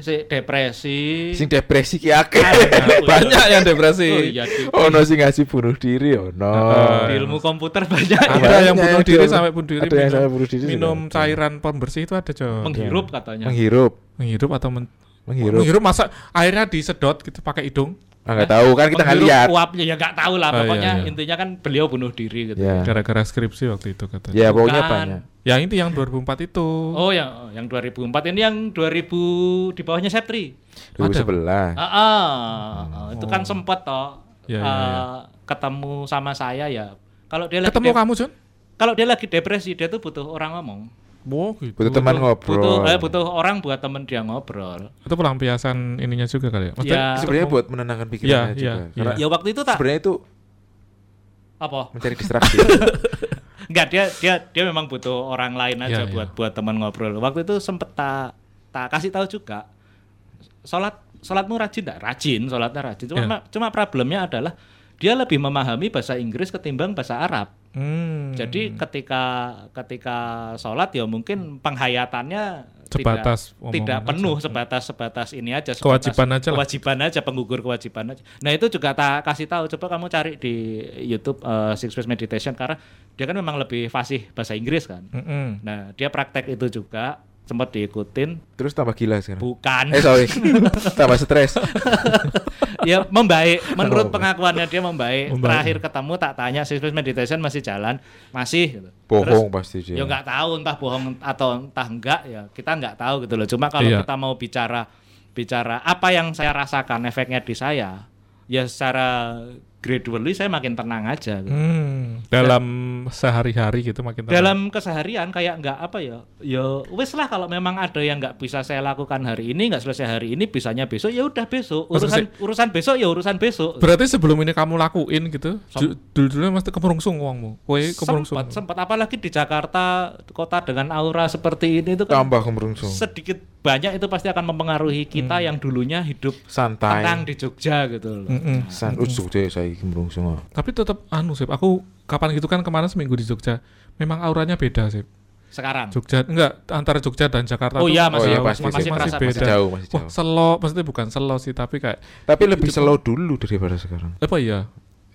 Speaker 1: sik depresi.
Speaker 3: sing depresi ki akeh.
Speaker 1: Banyak.
Speaker 2: Banyak yang depresi.
Speaker 1: Oh iya,
Speaker 3: Ono sing ngasih bunuh diri ono.
Speaker 2: Heeh.
Speaker 1: di ilmu komputer banyak
Speaker 2: Ada
Speaker 3: Banyak
Speaker 2: yang bunuh diri sampai bunuh diri.
Speaker 3: Ada yang
Speaker 2: minum-
Speaker 3: sampai bunuh diri
Speaker 2: Minum cairan pembersih itu ada, Cok.
Speaker 1: menghirup katanya.
Speaker 3: Menghirup,
Speaker 2: Menghirup atau men
Speaker 3: menghirup.
Speaker 2: menghirup masa airnya disedot gitu pakai hidung
Speaker 3: Ah enggak tahu kan kita nggak lihat.
Speaker 1: uapnya ya nggak tahu lah
Speaker 2: Oh, iya,
Speaker 1: pokoknya
Speaker 2: iya.
Speaker 1: intinya kan beliau bunuh diri gitu.
Speaker 3: Ya.
Speaker 2: gara-gara skripsi waktu itu katanya.
Speaker 3: Ya pokoknya
Speaker 1: Bukan.
Speaker 3: banyak.
Speaker 2: Yang itu yang 2004 itu.
Speaker 1: Oh yang oh, yang 2004 ini yang 2000 di bawahnya Septri.
Speaker 3: 2011.
Speaker 1: Ah, ah, itu kan sempat toh
Speaker 2: Ya, ya.
Speaker 1: ketemu sama saya ya. Kalau dia lagi
Speaker 2: Ketemu kamu, John?
Speaker 1: kalau dia lagi depresi dia tuh butuh orang ngomong.
Speaker 2: Wow, gitu.
Speaker 3: Butuh teman ngobrol.
Speaker 1: Butuh eh, butuh orang buat temen dia ngobrol.
Speaker 2: Itu pelampiasan ininya juga kali ya. Maksudnya
Speaker 1: Ya.
Speaker 3: Sebenarnya buat menenangkan pikirannya
Speaker 2: Iya,
Speaker 3: juga.
Speaker 2: iya,
Speaker 3: Karena
Speaker 1: Ya waktu itu tak
Speaker 3: sebenarnya itu
Speaker 1: apa?
Speaker 3: mencari distraksi. (laughs)
Speaker 1: Enggak dia dia dia memang butuh orang lain aja
Speaker 2: Iya,
Speaker 1: buat
Speaker 2: iya.
Speaker 1: buat teman ngobrol. Waktu itu sempet tak tak kasih tahu juga. Salat salatmu rajin enggak? Rajin, salatnya rajin. Cuma
Speaker 2: Iya.
Speaker 1: ma- cuma problemnya adalah dia lebih memahami bahasa Inggris ketimbang bahasa Arab.
Speaker 2: Hmm,
Speaker 1: Jadi ketika ketika sholat ya mungkin penghayatannya
Speaker 2: Sebatas
Speaker 1: tidak, tidak
Speaker 2: aja.
Speaker 1: penuh sebatas sebatas ini aja sebatas
Speaker 2: Kewajiban aja lah.
Speaker 1: kewajiban aja penggugur kewajiban aja. Nah itu juga tak kasih tahu coba kamu cari di YouTube eh, Six Ways Meditation karena dia kan memang lebih fasih bahasa Inggris kan.
Speaker 2: mm-mm.
Speaker 1: Nah dia praktek itu juga sempat diikutin
Speaker 3: Terus tambah gila sekarang.
Speaker 1: bukan
Speaker 3: Eh sorry, (laughs) tambah stres. (laughs)
Speaker 1: ya membaik menurut pengakuannya dia membaik.
Speaker 2: Membaik.
Speaker 1: Terakhir ketemu tak tanya phase meditation masih jalan, masih gitu.
Speaker 3: Bohong pasti dia.
Speaker 1: Ya nggak tahu entah bohong atau entah enggak ya kita nggak tahu gitu loh. Cuma kalau
Speaker 2: Iya.
Speaker 1: kita mau bicara bicara apa yang saya rasakan efeknya di saya, ya secara gradually saya makin tenang aja. Gitu.
Speaker 2: Hmm, dalam sehari-hari gitu makin tenang.
Speaker 1: Dalam keseharian kayak nggak apa ya, ya wes lah kalau memang ada yang nggak bisa saya lakukan hari ini nggak selesai hari ini, bisanya besok ya udah besok. Urusan urusan besok ya urusan besok.
Speaker 2: Berarti sebelum ini kamu lakuin gitu, dulu-dulu mesti kemerungsung uangmu. Kowe kemerungsung.
Speaker 1: sempat sempat apalagi di Jakarta kota dengan aura seperti ini itu kan
Speaker 3: Tambah kemerungsung.
Speaker 1: sedikit banyak itu pasti akan mempengaruhi kita yang dulunya hidup
Speaker 3: Santai.
Speaker 1: tenang di Jogja gitu loh.
Speaker 2: Mm-mm.
Speaker 3: San uh, Jogja saya kemerungsung.
Speaker 2: Tapi tetap anu sih, aku kapan gitu kan kemarin seminggu di Jogja, memang auranya beda sih.
Speaker 1: Sekarang.
Speaker 2: Jogja enggak antara Jogja dan Jakarta
Speaker 1: Oh iya, masih-
Speaker 3: Oh iya, pasti,
Speaker 2: masih,
Speaker 1: masih
Speaker 2: masih
Speaker 1: terasa,
Speaker 2: beda.
Speaker 3: Masih jauh, masih
Speaker 2: Wah,
Speaker 3: jauh.
Speaker 2: selo, maksudnya bukan selo sih, tapi kayak
Speaker 3: Tapi lebih slow dulu daripada sekarang.
Speaker 2: apa ya?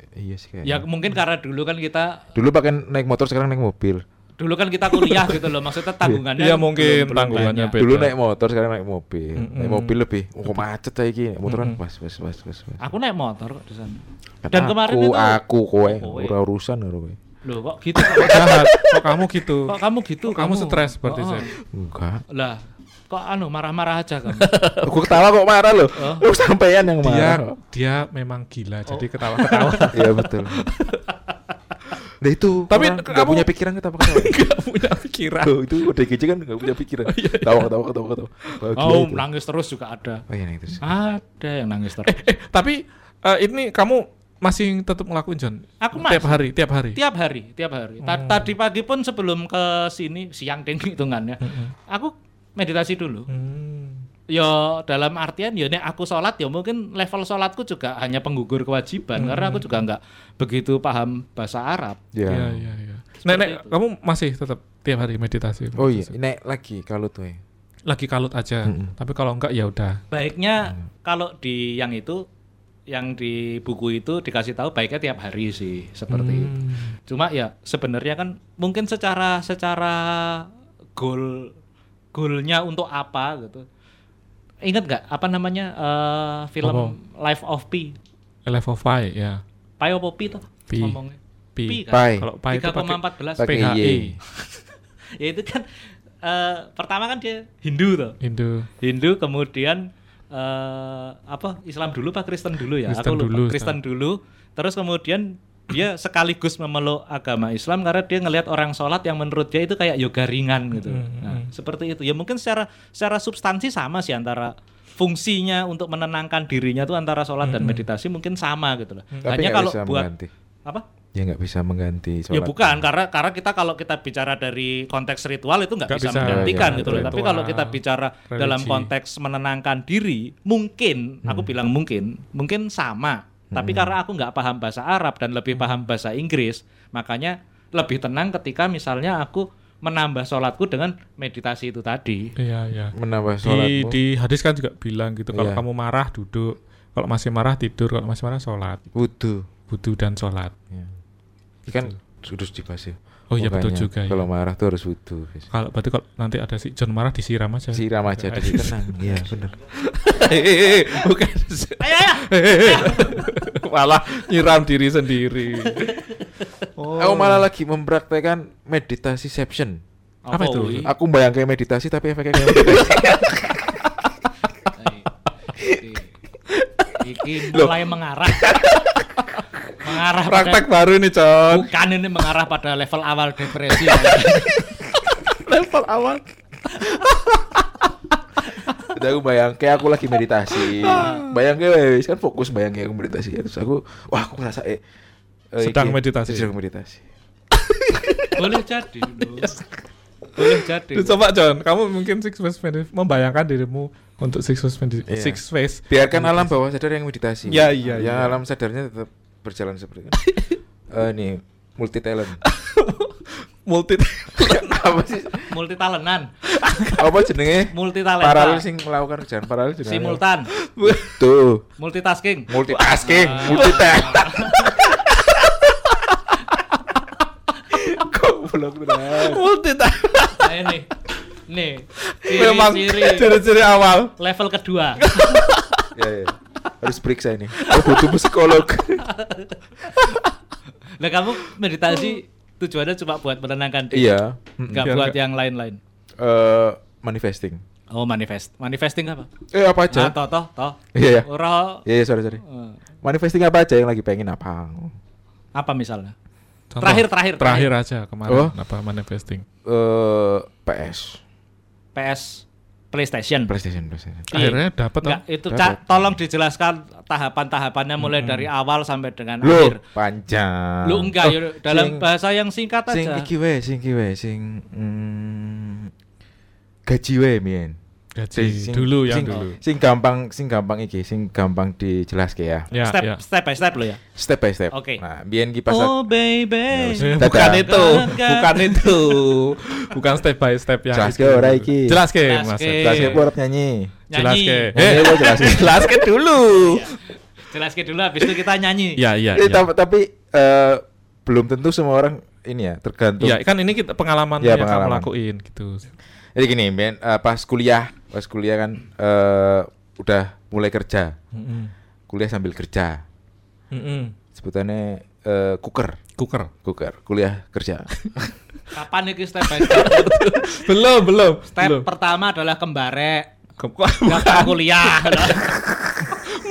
Speaker 3: Iya sih kayak.
Speaker 1: Ya mungkin karena dulu kan kita
Speaker 3: Dulu pakai naik motor sekarang naik mobil.
Speaker 1: Dulu kan kita kuliah gitu loh. Maksudnya tanggungannya
Speaker 2: Iya,
Speaker 1: belum-
Speaker 2: mungkin
Speaker 1: belum
Speaker 2: tanggungannya. Beda.
Speaker 3: Dulu naik motor sekarang naik mobil.
Speaker 2: Mm-mm.
Speaker 3: Naik mobil lebih oh macet saya iki. Naik motor kan pas pas pas pas. pas.
Speaker 1: Aku naik motor kok di sana. Dan kemarin
Speaker 3: aku,
Speaker 1: itu
Speaker 3: aku kowe
Speaker 1: Oh, kowe.
Speaker 3: ora urusan karo kowe.
Speaker 1: Loh kok gitu kok,
Speaker 2: Kok jahat? Kok kamu gitu?
Speaker 1: kok kamu gitu?
Speaker 2: Kok kamu stres berarti,
Speaker 1: Oh,
Speaker 2: Sep?
Speaker 3: Enggak.
Speaker 1: Lah, kok anu marah-marah aja kamu. (laughs)
Speaker 3: Aku ketawa kok marah loh. Lu sampean yang
Speaker 2: Dia
Speaker 3: marah.
Speaker 2: dia memang gila, jadi
Speaker 1: Oh.
Speaker 2: ketawa-ketawa. (laughs)
Speaker 3: Iya betul. (laughs) Nah itu
Speaker 2: Tapi
Speaker 3: orang nggak punya pikiran ketawa ketawa.
Speaker 2: Enggak (laughs) punya pikiran.
Speaker 3: Tuh, itu udah kece kan nggak punya pikiran. Tawa ketawa ketawa ketawa. Bahagia
Speaker 1: Oh,
Speaker 3: itu.
Speaker 1: nangis terus juga ada.
Speaker 3: Oh iya nih terus.
Speaker 1: Ada yang nangis terus.
Speaker 2: Eh, tapi eh, ini kamu masih tetap ngelakuin John?
Speaker 1: Aku
Speaker 2: tiap
Speaker 1: masih.
Speaker 2: hari, tiap hari.
Speaker 1: tiap hari, tiap hari. Ta- Tadi pagi pun sebelum ke sini siang ding hitungannya. (laughs) Aku meditasi dulu.
Speaker 2: Hmm.
Speaker 1: Ya dalam artian ya nek aku sholat ya mungkin level sholatku juga hanya penggugur kewajiban karena aku juga nggak begitu paham bahasa Arab.
Speaker 3: Ya.
Speaker 2: Iya, iya, iya. Nenek, kamu masih tetap tiap hari meditasi?
Speaker 3: Oh iya, naik lagi kalau tuh. ya.
Speaker 2: Lagi kalut aja.
Speaker 3: Mm-mm.
Speaker 2: Tapi kalau enggak ya udah.
Speaker 1: Baiknya kalau di yang itu yang di buku itu dikasih tahu baiknya tiap hari sih seperti itu.
Speaker 2: Hmm.
Speaker 1: Cuma ya sebenarnya kan mungkin secara secara goal goalnya untuk apa gitu. Ingat nggak apa namanya eh, film
Speaker 2: Apa?
Speaker 1: Life of Pi?
Speaker 2: Level 5 ya.
Speaker 1: Pi apa Pi tuh?
Speaker 2: Pi.
Speaker 1: Ngomongnya.
Speaker 2: Pi.
Speaker 1: Pi kan?
Speaker 3: Pai.
Speaker 2: Kalau pi itu pakai
Speaker 1: 3,14.
Speaker 3: Pakai
Speaker 2: PHI.
Speaker 3: Y. (laughs)
Speaker 1: ya itu kan eh, pertama kan dia Hindu tuh.
Speaker 2: Hindu.
Speaker 1: Hindu kemudian eh apa Islam dulu pak Kristen dulu ya
Speaker 2: Kristen
Speaker 1: aku lupa
Speaker 2: dulu,
Speaker 1: Kristen dulu terus kemudian dia sekaligus memeluk agama Islam karena dia ngelihat orang sholat yang menurut dia itu kayak yoga ringan gitu
Speaker 2: Hmm,
Speaker 1: nah, seperti itu ya mungkin secara secara substansi sama sih antara fungsinya untuk menenangkan dirinya tuh antara sholat dan meditasi mungkin sama gitu loh
Speaker 3: Hmm. Tapi
Speaker 1: hanya kalau
Speaker 3: bisa
Speaker 1: buat
Speaker 3: mengganti.
Speaker 1: apa
Speaker 3: Ya nggak bisa mengganti.
Speaker 1: Ya
Speaker 3: sholat.
Speaker 1: bukan karena karena kita kalau kita bicara dari konteks ritual itu nggak bisa,
Speaker 2: bisa,
Speaker 1: menggantikan
Speaker 3: iya,
Speaker 1: gitu loh. Tapi kalau kita bicara dalam
Speaker 2: religi.
Speaker 1: konteks menenangkan diri, mungkin aku bilang mungkin, mungkin sama. Tapi karena aku nggak paham bahasa Arab dan lebih paham bahasa Inggris, makanya lebih tenang ketika misalnya aku menambah sholatku dengan meditasi itu tadi.
Speaker 2: Iya, iya.
Speaker 3: Menambah
Speaker 2: Di,
Speaker 3: sholatmu.
Speaker 2: di hadis kan juga bilang gitu kalau
Speaker 3: Iya.
Speaker 2: kamu marah duduk, kalau masih marah tidur, kalau masih marah sholat,
Speaker 3: Wudhu.
Speaker 2: wudhu dan sholat.
Speaker 3: Ya. Ini kan sudah dibahas ya.
Speaker 2: Oh iya, betul juga, ya.
Speaker 3: Kalau marah tuh harus wudhu.
Speaker 2: Kalau berarti kalau nanti ada si John marah disiram aja.
Speaker 3: Siram aja jadi tenang. (laughs) Iya benar. (laughs)
Speaker 2: Bukan.
Speaker 1: Ayo, ayo. (laughs)
Speaker 2: Malah nyiram diri sendiri. Oh.
Speaker 3: Aku malah lagi mempraktekkan meditasi session.
Speaker 2: Apa itu?
Speaker 1: wih?
Speaker 3: Aku bayang kayak meditasi tapi efeknya kayak meditasi.
Speaker 1: Iki
Speaker 3: Loh.
Speaker 1: mulai mengarah. Mengarah pada
Speaker 2: Praktek baru nih, John.
Speaker 1: bukan ini mengarah pada level awal depresi. (laughs)
Speaker 2: Level awal.
Speaker 3: Jadi aku bayang kayak aku lagi meditasi. Bayang kayak kan fokus bayang kayak aku meditasi. Terus aku wah aku ngerasa eh, eh,
Speaker 2: Sedang
Speaker 3: iki,
Speaker 2: meditasi.
Speaker 3: Sedang meditasi.
Speaker 1: Boleh jadi. Boleh jadi.
Speaker 2: Duh, Coba John, kamu mungkin six face medit- membayangkan dirimu untuk six face
Speaker 3: Iya.
Speaker 2: six face.
Speaker 3: Biarkan alam bawah sadar yang meditasi.
Speaker 2: Iya, iya,
Speaker 3: Yang
Speaker 2: iya.
Speaker 3: alam sadarnya tetap berjalan seperti itu. (laughs) Eh nih multi talent. (laughs)
Speaker 2: multi (laughs)
Speaker 3: Apa sih?
Speaker 1: Multi talentan,
Speaker 3: Apa jenenge?
Speaker 1: multi talenta.
Speaker 3: Paralel sing melakukan kerjaan paralel jenenge.
Speaker 1: simultan,
Speaker 3: Tuh.
Speaker 1: multitasking.
Speaker 3: Multitasking, multitasking. Goblok benar.
Speaker 2: multi
Speaker 1: Nah ini, nih,
Speaker 2: Memang
Speaker 1: ciri-ciri
Speaker 2: ciri-ciri awal.
Speaker 1: level kedua.
Speaker 3: Ya, ya. Harus periksa ini. Oh, butuh psikolog. (laughs)
Speaker 1: Nah kamu meditasi tujuannya cuma buat menenangkan diri.
Speaker 3: iya.
Speaker 1: Nggak
Speaker 2: Biar
Speaker 1: buat
Speaker 2: nggak-
Speaker 1: yang lain-lain.
Speaker 3: Eh, manifesting.
Speaker 1: Oh manifest. Manifesting apa?
Speaker 3: Eh apa
Speaker 1: Nah,
Speaker 3: aja?
Speaker 1: toh toh toh.
Speaker 3: Iya ya.
Speaker 1: Ora
Speaker 3: Iya, iya, sorry sorry.
Speaker 1: eh,
Speaker 3: Manifesting apa aja yang lagi pengen apa?
Speaker 1: apa misalnya?
Speaker 2: Contoh,
Speaker 1: Terakhir, terakhir,
Speaker 2: terakhir aja kemarin
Speaker 3: Oh.
Speaker 2: apa manifesting.
Speaker 3: Eh, PS,
Speaker 1: PS PlayStation.
Speaker 3: PlayStation, PlayStation.
Speaker 1: Iya.
Speaker 2: Akhirnya dapat
Speaker 1: Enggak,
Speaker 2: toh?
Speaker 1: itu
Speaker 3: Dapat.
Speaker 1: Cak, tolong dijelaskan tahapan-tahapannya mulai dari awal sampai dengan
Speaker 3: Loh,
Speaker 1: akhir.
Speaker 3: panjang.
Speaker 1: Lu enggak
Speaker 3: Oh,
Speaker 1: yuk, dalam
Speaker 3: sing-
Speaker 1: bahasa yang singkat
Speaker 3: sing
Speaker 1: aja.
Speaker 3: iki wae, sing iki wae, sing mm, gaji wae mien.
Speaker 2: Gaji
Speaker 3: Sing-
Speaker 2: dulu yang
Speaker 3: sing-
Speaker 2: dulu.
Speaker 3: Sing gampang, sing gampang iki, sing gampang dijelaske ya.
Speaker 2: Ya,
Speaker 1: step
Speaker 2: ya.
Speaker 1: step by step lo ya.
Speaker 3: Step by step.
Speaker 1: Oke.
Speaker 3: Nah, biyen ki pas
Speaker 1: Oh baby.
Speaker 2: Eh,
Speaker 3: Dadah.
Speaker 2: bukan itu, bukan itu, bukan step by step yang
Speaker 3: Jelas
Speaker 2: itu.
Speaker 3: ke ora iki?
Speaker 2: Jelas ke,
Speaker 1: Jelas
Speaker 2: Mas.
Speaker 1: ke.
Speaker 3: Jelas ya, aku harap nyanyi.
Speaker 2: Jelas
Speaker 1: Nyanyi.
Speaker 2: ke.
Speaker 3: Nyanyi
Speaker 2: Eh,
Speaker 3: apa (laughs) jelas ke?
Speaker 2: jelas ke dulu.
Speaker 1: Dulu habis itu kita nyanyi.
Speaker 2: Ya, iya,
Speaker 3: Eh,
Speaker 2: iya.
Speaker 3: tapi, tapi eh, belum tentu semua orang ini ya, tergantung.
Speaker 2: Iya, kan ini kita pengalaman
Speaker 3: Iya,
Speaker 2: yang kamu
Speaker 3: pengalaman.
Speaker 2: lakuin gitu.
Speaker 3: Jadi gini, Ben, eh, pas kuliah, pas kuliah kan eh, udah mulai kerja.
Speaker 2: Mm-mm.
Speaker 3: Kuliah sambil kerja.
Speaker 2: Mm-mm.
Speaker 3: Sebutannya eh, cooker,
Speaker 2: Cooker.
Speaker 3: cooker, kuliah kerja. (laughs)
Speaker 1: Kapan nih step by step? (laughs)
Speaker 2: belum, belum.
Speaker 1: Step
Speaker 2: belum.
Speaker 1: pertama adalah kembarek.
Speaker 2: Ke- (laughs)
Speaker 1: kuliah.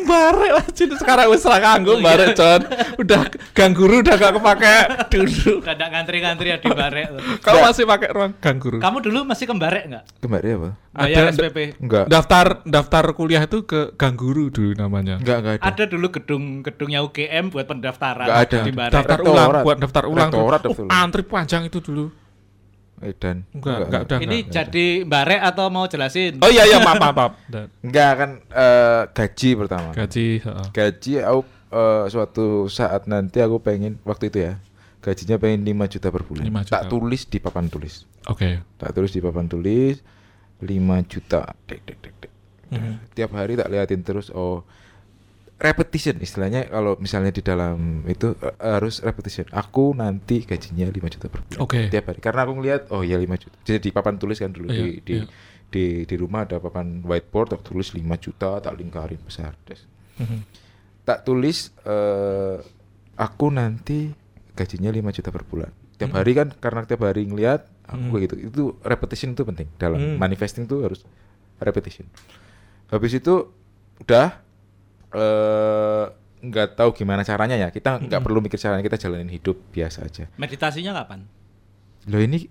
Speaker 2: Bare wajib sekarang wis ra
Speaker 1: Oh,
Speaker 2: kanggo
Speaker 1: iya.
Speaker 2: bare Con. Udah gang guru udah gak kepake dulu.
Speaker 1: Udah nggak ngantri-ngantri ya di barek. tuh.
Speaker 2: Kamu masih pakai ruang gang guru.
Speaker 1: Kamu dulu masih kembarek nggak?
Speaker 3: Kemarin apa?
Speaker 1: Bayar
Speaker 2: Ada-
Speaker 1: SPP.
Speaker 3: Enggak.
Speaker 2: Daftar daftar kuliah itu ke gang guru dulu namanya.
Speaker 3: Enggak, enggak ada.
Speaker 1: Ada dulu gedung-gedungnya UGM buat pendaftaran
Speaker 3: Nggak ada.
Speaker 1: di barek.
Speaker 2: Daftar ulang buat daftar ulang. tuh.
Speaker 3: Rektorat
Speaker 2: Oh,
Speaker 3: daftar ulang.
Speaker 2: antri panjang itu dulu.
Speaker 3: Edan.
Speaker 2: Enggak, enggak udah.
Speaker 1: Ini
Speaker 2: enggak.
Speaker 1: jadi barek atau mau jelasin?
Speaker 2: Oh iya iya maaf maaf. maaf. (laughs)
Speaker 3: Enggak kan eh, gaji pertama.
Speaker 2: Gaji, heeh.
Speaker 3: Gaji aku eh, suatu saat nanti aku pengen waktu itu ya. Gajinya pengen 5 juta per bulan.
Speaker 2: 5 juta.
Speaker 3: Tak tulis di papan tulis.
Speaker 2: Oke.
Speaker 3: Tak tulis di papan tulis 5 juta. Dek dek dek dek.
Speaker 2: Mhm.
Speaker 3: Tiap hari tak liatin terus oh repetition istilahnya kalau misalnya di dalam itu eh, harus repetition. Aku nanti gajinya 5 juta per bulan.
Speaker 2: Oke.
Speaker 3: Tiap hari karena aku ngeliat oh iya 5 juta. Jadi di papan tulis kan dulu
Speaker 2: Iya,
Speaker 3: di di,
Speaker 2: iya.
Speaker 3: di di rumah ada papan whiteboard tak tulis 5 juta tak lingkarin besar. Des.
Speaker 2: Mhm.
Speaker 3: Tak tulis eh aku nanti gajinya 5 juta per bulan. Tiap
Speaker 2: Hmm.
Speaker 3: hari kan karena tiap hari ngeliat aku
Speaker 2: Hmm.
Speaker 3: kayak gitu. Itu repetition itu penting dalam
Speaker 2: Hmm.
Speaker 3: manifesting tuh harus repetition. Habis itu udah eh nggak tahu gimana caranya ya. Kita nggak
Speaker 2: Mm-mm.
Speaker 3: perlu mikir caranya, kita jalanin hidup biasa aja.
Speaker 1: Meditasinya kapan?
Speaker 3: Loh ini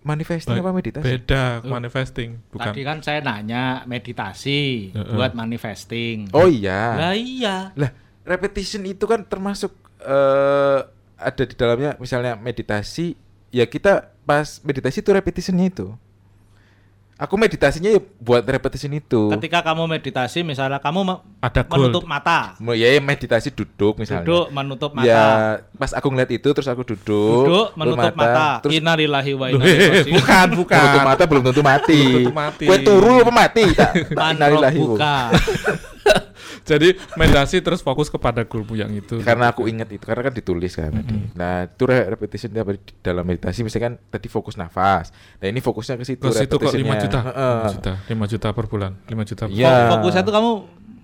Speaker 3: manifesting apa meditasi?
Speaker 2: Beda
Speaker 1: Oh.
Speaker 2: manifesting, bukan.
Speaker 1: Tadi kan saya nanya meditasi
Speaker 2: Heeh.
Speaker 1: buat manifesting.
Speaker 3: Oh iya.
Speaker 1: Lah iya.
Speaker 3: Lah, repetition itu kan termasuk eh ada di dalamnya misalnya meditasi, ya kita pas meditasi itu repetitionnya itu. Aku meditasinya ya buat repetition itu.
Speaker 1: Ketika kamu meditasi misalnya kamu me-
Speaker 2: Ada goal.
Speaker 1: menutup mata.
Speaker 3: Mau ya ya meditasi duduk misalnya.
Speaker 1: Duduk menutup mata.
Speaker 3: Ya, pas aku ngeliat itu terus aku duduk,
Speaker 1: Duduk menutup mata.
Speaker 3: terus
Speaker 1: Innalillahi wa inna ilaihi
Speaker 2: eh,
Speaker 1: raji'un.
Speaker 2: bukan, bukan.
Speaker 3: menutup mata belum tentu mati.
Speaker 2: Belum tentu mati.
Speaker 3: Kue turu apa mati? Innalillahi wa. (laughs)
Speaker 2: Jadi meditasi terus fokus kepada goalmu yang itu.
Speaker 3: karena aku ingat itu karena kan ditulis kan tadi.
Speaker 2: Mm-mm.
Speaker 3: Nah, itu re- repetition dalam meditasi misalkan tadi fokus nafas. Nah, ini fokusnya ke situ
Speaker 2: Terus itu kok 5
Speaker 3: repetitionnya.
Speaker 2: juta. 5 juta, 5 juta per bulan. 5 juta. per.
Speaker 1: Fok- Fokusnya tuh kamu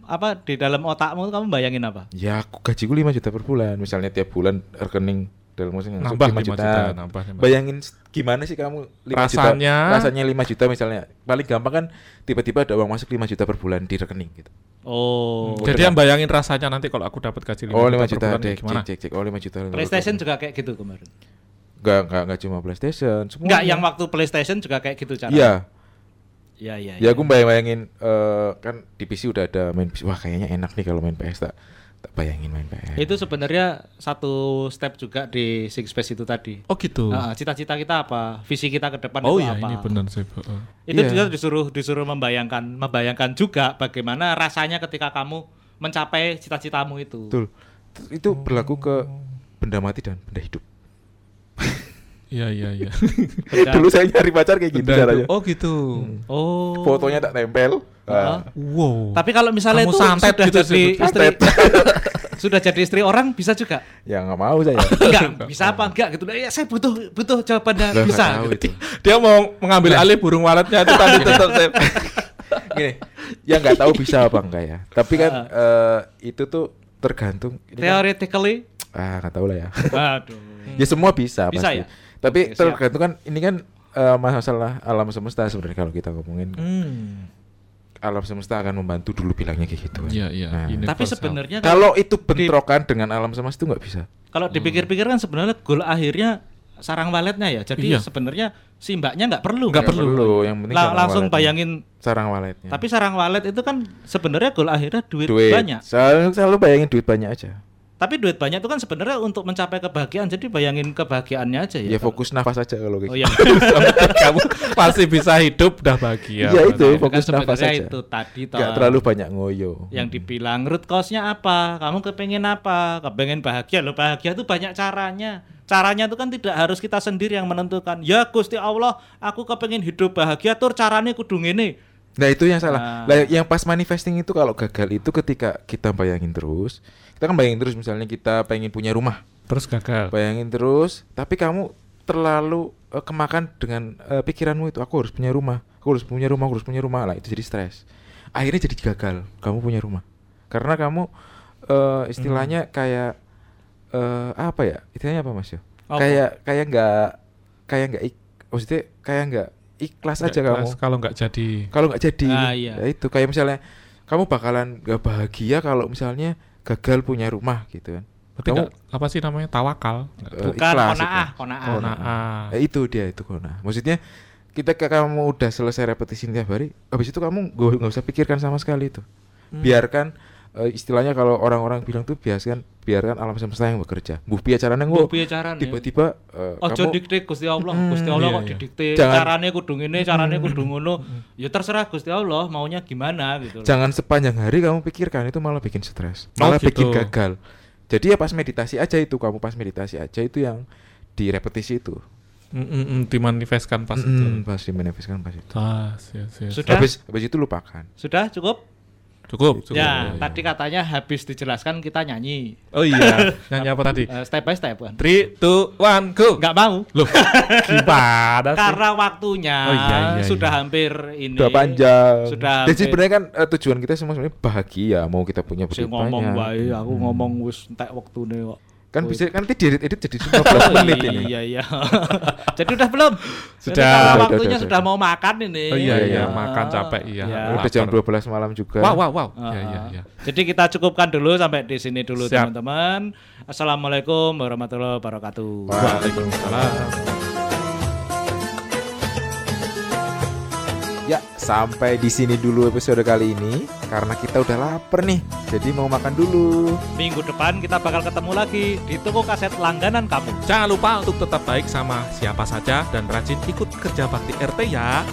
Speaker 1: apa di dalam otakmu kamu bayangin apa?
Speaker 3: Ya, aku gajiku 5 juta per bulan. Misalnya tiap bulan rekening dalam masuk
Speaker 2: Nambah
Speaker 3: 5
Speaker 2: 5 juta, nambah, nambah.
Speaker 3: Bayangin gimana sih kamu 5
Speaker 2: Rasanya-
Speaker 3: juta? Rasanya 5 juta misalnya. Paling gampang kan tiba-tiba ada uang masuk 5 juta per bulan di rekening gitu.
Speaker 1: Oh.
Speaker 3: Hmm.
Speaker 2: Jadi yang bayangin rasanya nanti kalau aku dapat gaji 5
Speaker 3: Oh, 5
Speaker 2: per
Speaker 3: juta
Speaker 2: bulan,
Speaker 3: dek,
Speaker 2: gimana?
Speaker 3: cek, cek, cek. Oh, 5 juta. 5 juta.
Speaker 1: PlayStation juga kayak gitu kemarin.
Speaker 3: Enggak, enggak, enggak cuma PlayStation. Semua.
Speaker 1: Enggak, yang waktu PlayStation juga kayak gitu cara.
Speaker 3: Iya.
Speaker 1: Iya, iya.
Speaker 3: Ya aku bayang-bayangin eh, kan di PC udah ada main PC. Wah, kayaknya enak nih kalau main PS tak tak bayangin main PS.
Speaker 1: Itu sebenarnya satu step juga di Six Space itu tadi.
Speaker 2: Oh gitu.
Speaker 1: Nah, cita-cita kita apa? Visi kita ke depan
Speaker 2: oh
Speaker 1: itu
Speaker 2: iya
Speaker 1: apa?
Speaker 2: ini benar sih. heeh.
Speaker 1: Itu
Speaker 3: Iya.
Speaker 1: juga disuruh disuruh membayangkan membayangkan juga bagaimana rasanya ketika kamu mencapai cita-citamu itu.
Speaker 3: Betul. Itu berlaku ke benda mati dan benda hidup. (laughs)
Speaker 2: Iya iya iya. (laughs)
Speaker 3: Dulu saya nyari pacar kayak gitu
Speaker 2: Benda
Speaker 3: caranya.
Speaker 2: Oh gitu.
Speaker 1: Oh.
Speaker 3: Fotonya tak tempel.
Speaker 1: Heeh.
Speaker 3: Ah.
Speaker 2: Wow.
Speaker 1: Tapi kalau misalnya
Speaker 2: Kamu
Speaker 1: itu
Speaker 2: santet
Speaker 1: sudah
Speaker 2: gitu
Speaker 1: jadi
Speaker 2: sebut.
Speaker 1: istri
Speaker 3: Santet. (laughs)
Speaker 1: sudah jadi istri orang bisa juga.
Speaker 3: Ya nggak mau saya. (laughs)
Speaker 1: Enggak, bisa apa enggak gitu. Ya saya butuh butuh jawabannya bisa.
Speaker 3: nggak tahu itu.
Speaker 2: Dia mau mengambil alih burung waletnya itu tadi tetap saya. (laughs)
Speaker 3: Gini, ya nggak tahu bisa apa enggak ya. Tapi kan eh, itu tuh tergantung. kan-
Speaker 1: Theoretically,
Speaker 3: ah nggak tahu lah ya.
Speaker 1: aduh.
Speaker 3: ya semua bisa,
Speaker 1: Bisa
Speaker 3: pasti.
Speaker 1: ya?
Speaker 3: Tapi
Speaker 1: Oke, siap.
Speaker 3: tergantung kan ini kan eh, masalah alam semesta sebenarnya kalau kita ngomongin
Speaker 2: Hmm.
Speaker 3: Alam semesta akan membantu dulu bilangnya kayak gitu. kan.
Speaker 2: Iya, iya.
Speaker 3: Nah,
Speaker 2: Universal.
Speaker 1: Tapi sebenarnya kalau,
Speaker 3: Kalau itu bentrokan dengan alam semesta itu nggak bisa.
Speaker 1: kalau dipikir-pikir kan sebenarnya goal akhirnya sarang waletnya ya. Jadi
Speaker 2: Iya.
Speaker 1: sebenarnya si mbaknya nggak perlu.
Speaker 2: Nggak
Speaker 3: Nggak
Speaker 2: perlu.
Speaker 3: Yang penting
Speaker 1: La- langsung
Speaker 3: waletnya.
Speaker 1: bayangin.
Speaker 3: sarang waletnya.
Speaker 1: Tapi sarang walet itu kan sebenarnya goal akhirnya duit,
Speaker 3: duit
Speaker 1: banyak.
Speaker 3: Selalu, selalu bayangin duit banyak aja.
Speaker 1: Tapi duit banyak itu kan sebenarnya untuk mencapai kebahagiaan. Jadi bayangin kebahagiaannya aja ya.
Speaker 3: Ya,
Speaker 1: kalau-
Speaker 3: fokus nafas aja kalau
Speaker 1: Oh
Speaker 3: gitu.
Speaker 1: iya. (laughs)
Speaker 2: kamu pasti bisa hidup udah bahagia.
Speaker 3: Iya, itu.
Speaker 1: Kan
Speaker 3: fokus nafas
Speaker 1: sebenarnya
Speaker 3: aja.
Speaker 1: itu tadi toh.
Speaker 3: Nggak terlalu banyak ngoyo.
Speaker 1: yang dibilang root cause-nya apa? Kamu kepengen apa? Kepengen bahagia loh. Bahagia itu banyak caranya. Caranya itu kan tidak harus kita sendiri yang menentukan. Ya Gusti Allah, aku kepengen hidup bahagia tur caranya kudu ngene.
Speaker 3: Nah itu yang
Speaker 1: Nah.
Speaker 3: salah. Lah yang pas manifesting itu kalau gagal itu ketika kita bayangin terus, kita kan bayangin terus misalnya kita pengen punya rumah,
Speaker 2: Terus gagal.
Speaker 3: bayangin terus, tapi kamu terlalu eh, kemakan dengan eh, pikiranmu itu aku harus punya rumah, aku harus punya rumah, aku harus punya rumah lah itu jadi stres. Akhirnya jadi gagal kamu punya rumah karena kamu eh, istilahnya kayak eh, apa ya? Istilahnya apa mas ya?
Speaker 1: Apa?
Speaker 3: Kayak kayak nggak kayak nggak maksudnya kayak nggak ikhlas aja
Speaker 2: Nggak
Speaker 3: kamu
Speaker 2: Kalau nggak jadi.
Speaker 3: kalau nggak jadi
Speaker 1: Ah, iya.
Speaker 3: ya itu kayak misalnya kamu bakalan gak bahagia kalau misalnya gagal punya rumah gitu kan
Speaker 2: Berarti
Speaker 3: kamu
Speaker 2: nggak- apa sih namanya tawakal? Nggak
Speaker 3: eh,
Speaker 1: Bukan
Speaker 3: ikhlas
Speaker 1: konaah, konaah.
Speaker 2: Kona'ah.
Speaker 3: Ya, itu dia itu kona maksudnya kita ke kamu udah selesai repetisi tiap hari habis itu kamu gak, nggak usah pikirkan sama sekali itu
Speaker 2: Hmm.
Speaker 3: biarkan eh, istilahnya kalau orang-orang bilang tuh biarkan biarkan alam semesta yang bekerja bu piye
Speaker 1: carane?
Speaker 3: tiba-tiba eh,
Speaker 1: Ojo
Speaker 3: kamu
Speaker 1: dikte Gusti Allah,
Speaker 3: Hmm,
Speaker 1: Gusti Allah
Speaker 2: iya,
Speaker 1: kok
Speaker 2: iya.
Speaker 1: didikte
Speaker 3: Jangan-
Speaker 1: carane kudu ngene, carane kudu ngono. Ya terserah Gusti Allah maunya gimana gitu loh.
Speaker 3: jangan sepanjang hari kamu pikirkan itu malah bikin stres
Speaker 2: Oh,
Speaker 3: malah bikin
Speaker 2: gitu.
Speaker 3: gagal jadi ya pas meditasi aja itu kamu pas meditasi aja itu yang di repetisi itu
Speaker 2: Mm, mm, mm, dimanifestkan pas itu.
Speaker 3: Mm, pas dimanifestkan pas itu
Speaker 2: Pas, yes, yes.
Speaker 1: Sudah?
Speaker 3: habis habis itu lupakan
Speaker 1: Sudah cukup?
Speaker 2: Cukup, cukup.
Speaker 1: ya,
Speaker 2: Iya,
Speaker 1: tadi
Speaker 2: iya.
Speaker 1: katanya habis dijelaskan kita nyanyi.
Speaker 2: Oh iya, (laughs) nyanyi apa tadi?
Speaker 1: Eh, step by step kan.
Speaker 2: Three, two, one, go.
Speaker 1: Enggak mau.
Speaker 2: Loh, gimana sih?
Speaker 1: Karena waktunya
Speaker 2: Oh, iya, iya,
Speaker 1: sudah
Speaker 2: iya.
Speaker 1: hampir ini.
Speaker 3: udah panjang
Speaker 1: Sudah
Speaker 3: jadi
Speaker 1: hampir-
Speaker 3: sebenarnya kan eh, tujuan kita semua sebenarnya bahagia mau kita punya duit
Speaker 1: ngomong
Speaker 3: banyak
Speaker 1: wae, aku ngomong wis entek wektune kok.
Speaker 3: Kan bisa kan nanti diedit edit jadi 15 (laughs) menit ini
Speaker 1: Iya iya. (laughs) Jadi udah belum?
Speaker 2: Sudah.
Speaker 3: Udah,
Speaker 1: waktunya
Speaker 3: udah, udah,
Speaker 1: sudah
Speaker 3: udah.
Speaker 1: mau makan ini.
Speaker 2: Oh iya,
Speaker 3: iya,
Speaker 2: makan capek, iya.
Speaker 1: Ya.
Speaker 3: udah jam
Speaker 2: lapar.
Speaker 3: 12 malam juga
Speaker 2: Wow, wow, wow.
Speaker 1: Ah,
Speaker 2: Iya, iya,
Speaker 1: ah.
Speaker 2: iya.
Speaker 1: Jadi kita cukupkan dulu sampai di sini dulu teman-teman. Assalamualaikum warahmatullahi wabarakatuh.
Speaker 2: Waalaikumsalam.
Speaker 3: Sampai di sini dulu episode kali ini karena kita udah lapar nih. Jadi mau makan dulu.
Speaker 1: Minggu depan kita bakal ketemu lagi di toko kaset langganan kamu.
Speaker 2: Jangan lupa untuk tetap baik sama siapa saja dan rajin ikut kerja bakti RT ya.